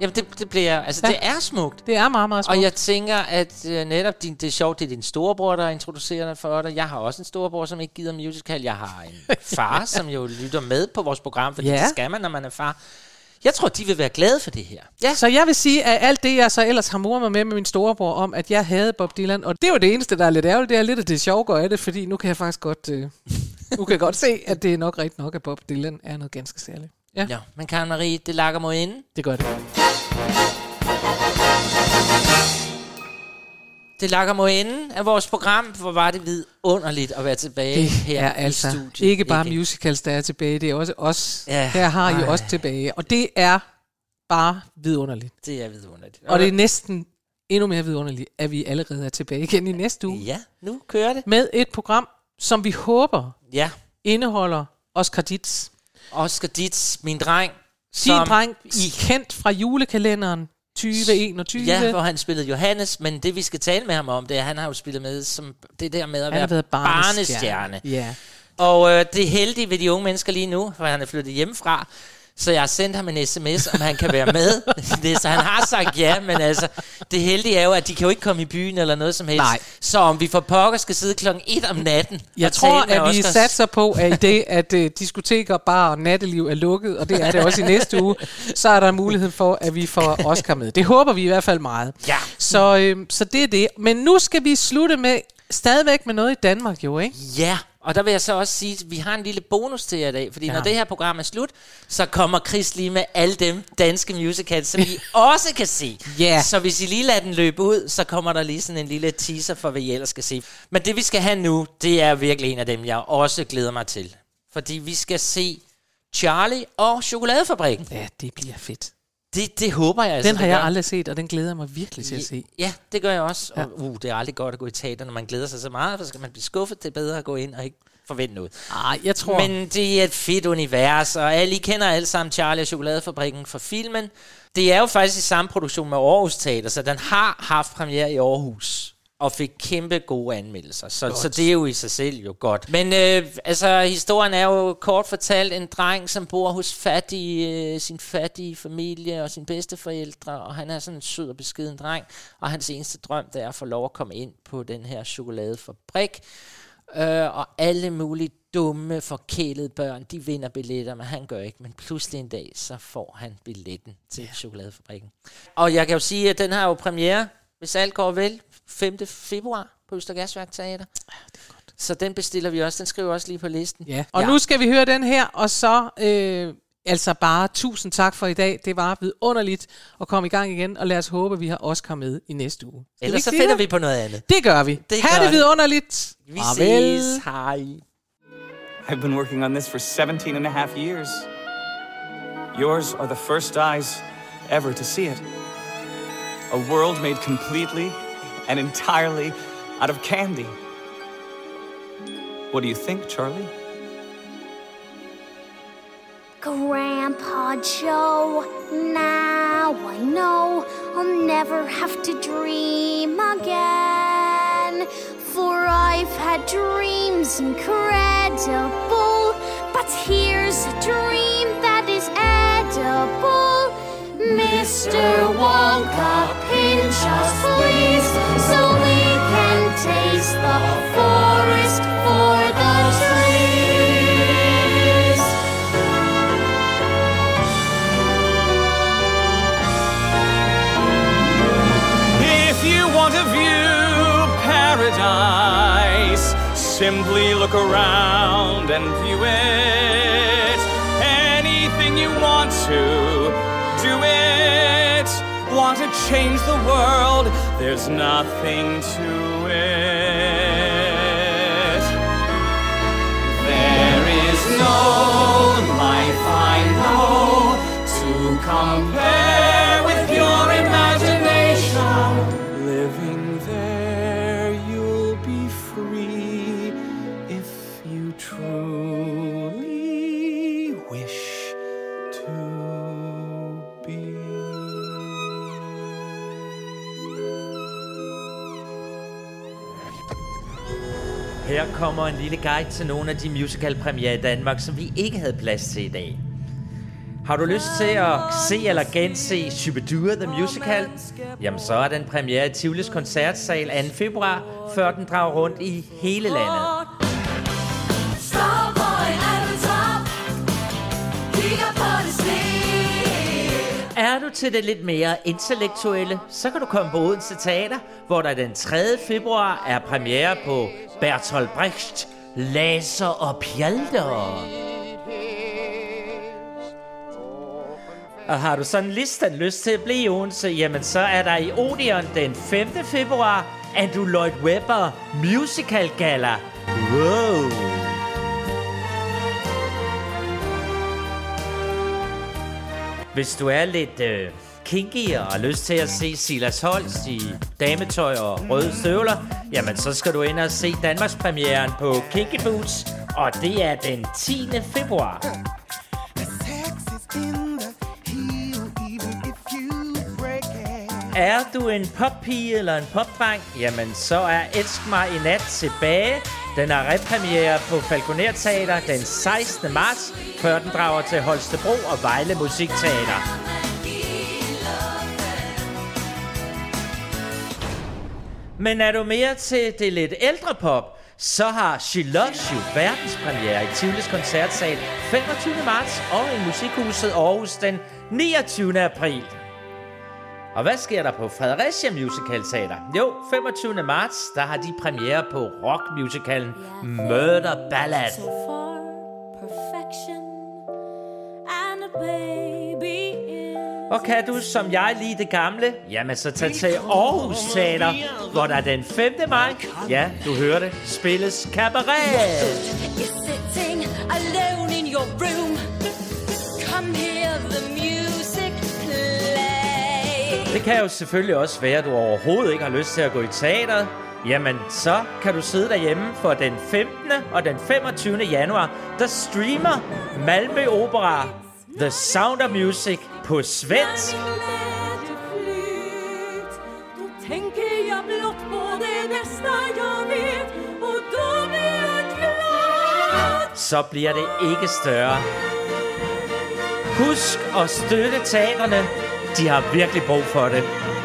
B: Jamen, det, det bliver... Altså,
C: Ja.
B: det er smukt.
C: Det er meget, meget smukt.
B: Og jeg tænker, at øh, netop din, det er sjovt, det er din storebror, der introducerer dig for dig. Jeg har også en storebror, som ikke gider musical. Jeg har en far, som jo lytter med på vores program, fordi
C: Ja.
B: ja. det skal man, når man er far. Jeg tror, de vil være glade for det her.
C: Ja. Så jeg vil sige, at alt det, jeg så ellers har moret mig med med min storebror om, at jeg havde Bob Dylan, og det er jo det eneste, der er lidt ærgerligt, det er lidt af det sjove går af det, fordi nu kan jeg faktisk godt, øh, nu kan jeg godt se, at det er nok rigtigt nok, at Bob Dylan er noget ganske særligt. Ja,
B: Ja, men Karen Marie, det lakker mod inde.
C: det gør det.
B: Det lakker mod enden af vores program. Hvor var det vidunderligt at være tilbage
C: Det
B: her
C: er altså
B: i studiet.
C: ikke bare
B: igen.
C: musicals, der er tilbage, det er også os.
B: Ja.
C: Her har I
B: Ej.
C: også tilbage, og det er bare vidunderligt.
B: Det er vidunderligt.
C: Og det er næsten endnu mere vidunderligt, at vi allerede er tilbage igen i næste uge.
B: Ja, nu kører det.
C: Med et program, som vi håber
B: Ja.
C: indeholder Oscar Ditz.
B: Oscar Ditz, min dreng.
C: Din dreng, I kendt fra julekalenderen 2021.
B: Ja, hvor han spillede Johannes, men det vi skal tale med ham om, det er, at han har jo spillet med som det der med at
C: Han
B: være
C: barnestjerne.
B: barnestjerne.
C: Ja.
B: Og øh, det er heldigt ved de unge mennesker lige nu, for han er flyttet hjemmefra, så jeg har sendt ham en sms, om han kan være med. det, så han har sagt ja, men altså, det heldige er jo, at de kan jo ikke komme i byen eller noget som helst.
C: Nej.
B: Så om vi for pokker skal sidde klokken 1 om natten
C: Jeg tror, at vi
B: Oscars-
C: satser på, at i det, at uh, diskoteker, bar og natteliv er lukket, og det er det også i næste uge, så er der mulighed for, at vi får Oscar med. Det håber vi i hvert fald meget.
B: Ja.
C: Så, øh, så det er det. Men nu skal vi slutte med stadigvæk med noget i Danmark jo, ikke?
B: Ja, og der vil jeg så også sige, at vi har en lille bonus til jer i dag, fordi
C: Ja.
B: når det her program er slut, så kommer Chris lige med alle dem danske musicals, som I også kan se.
C: Ja.
B: Så hvis I lige lader den løbe ud, så kommer der lige sådan en lille teaser for, hvad I ellers skal se. Men det vi skal have nu, det er virkelig en af dem, jeg også glæder mig til. Fordi vi skal se Charlie og Chokoladefabrikken.
C: Ja, det bliver fedt.
B: Det, det håber jeg altså.
C: Den har jeg
B: gør.
C: aldrig set, og den glæder jeg mig virkelig til at se.
B: Ja, det gør jeg også.
C: Ja.
B: Og, uh, det er aldrig godt at gå i teater, når man glæder sig så meget, for så skal man blive skuffet. Det er bedre at gå ind og ikke forvente noget.
C: Ej, jeg tror...
B: Men det er et fedt univers, og alle I kender alle sammen Charlie og Chokoladefabrikken fra filmen. Det er jo faktisk i samme produktion med Aarhus Teater, så den har haft premiere i Aarhus og fik kæmpe gode anmeldelser. Så, så det er jo i sig selv jo godt. Men øh, altså, historien er jo kort fortalt en dreng, som bor hos fattige, øh, sin fattige familie og sine bedsteforældre, og han er sådan en sød og beskeden dreng, og hans eneste drøm, det er at få lov at komme ind på den her chokoladefabrik. Øh, og alle mulige dumme, forkælede børn, de vinder billetter, men han gør ikke. Men pludselig en dag, så får han billetten til ja. chokoladefabrikken. Og jeg kan jo sige, at den har jo premiere, hvis alt går vel, 5. februar på Østergasværk Teater. Så den bestiller vi også. Den skriver også lige på listen.
C: Ja. Og ja. nu skal vi høre den her, og så øh, altså bare tusind tak for i dag. Det var vidunderligt at komme i gang igen, og lad os håbe, at vi har Oscar med i næste uge. Skal
B: Ellers så finder
C: det?
B: vi på noget andet.
C: Det gør vi.
B: Det
C: ha'
B: gør
C: det
B: vi.
C: vidunderligt.
B: Vi
C: Farvel.
B: ses. Hej.
P: I've been working on this for 17 and a half years. Yours are the first eyes ever to see it. A world made completely and entirely out of candy. What do you think, Charlie?
D: Grandpa Joe, now I know I'll never have to dream again. For I've had dreams incredible, but here's a dream that is edible. Mr. Wonka, pinch us please, so we can taste the forest for the trees.
P: If you want to view paradise, simply look around and view it. Anything you want to. Want to change the world? There's nothing to it. There is no life I know to compare
B: kommer en lille guide til nogle af de musical-premiere i Danmark, som vi ikke havde plads til i dag. Har du lyst til at se eller gense Shubidua The Musical? Jamen så er den premiere i Tivolis Koncertsal 2. februar, før den drager rundt i hele landet.
H: Er du
B: til det lidt mere intellektuelle, så kan du komme på Odense Teater, hvor der den 3. februar er premiere på Bertolt Brecht, Laser og Pjalter. Og har du sådan listet lyst til at blive i Odense, jamen så er der i Odeon den 5. februar Andrew Lloyd Webber Musical Gala. Wow! Hvis du er lidt øh, kinky og har lyst til at se Silas Holst i dametøj og røde støvler, jamen så skal du ind og se Danmarks premieren på Kinky Boots, og det er den 10. februar. Er du en poppige eller en popdreng, jamen så er Elsk mig i nat tilbage. Den har repremiere på Falconer Teater den 16. marts, før den drager til Holstebro og Vejle Musikteater. Men er du mere til det lidt ældre pop, så har She Loves You verdenspremiere i Tivolis Koncertsal 25. marts og i Musikhuset Aarhus den 29. april. Og hvad sker der på Fredericia Musical Teater? Jo, 25. marts, der har de premiere på rockmusicalen Murder Ballad.
H: Perfection And a baby
B: Og kan du, som jeg, lige det gamle, jamen så tag til Aarhus Teater, hvor der den 5. maj, ja, du hører det, spilles cabaret.
H: You're sitting alone in your room Come hear the music
B: Det kan jo selvfølgelig også være, at du overhovedet ikke har lyst til at gå i teater. Jamen, så kan du sidde derhjemme for den 15. og den 25. januar, der streamer Malmø Opera The Sound of Music på svensk. Så bliver det ikke større. Husk at støtte teaterne. De har virkelig brug for det.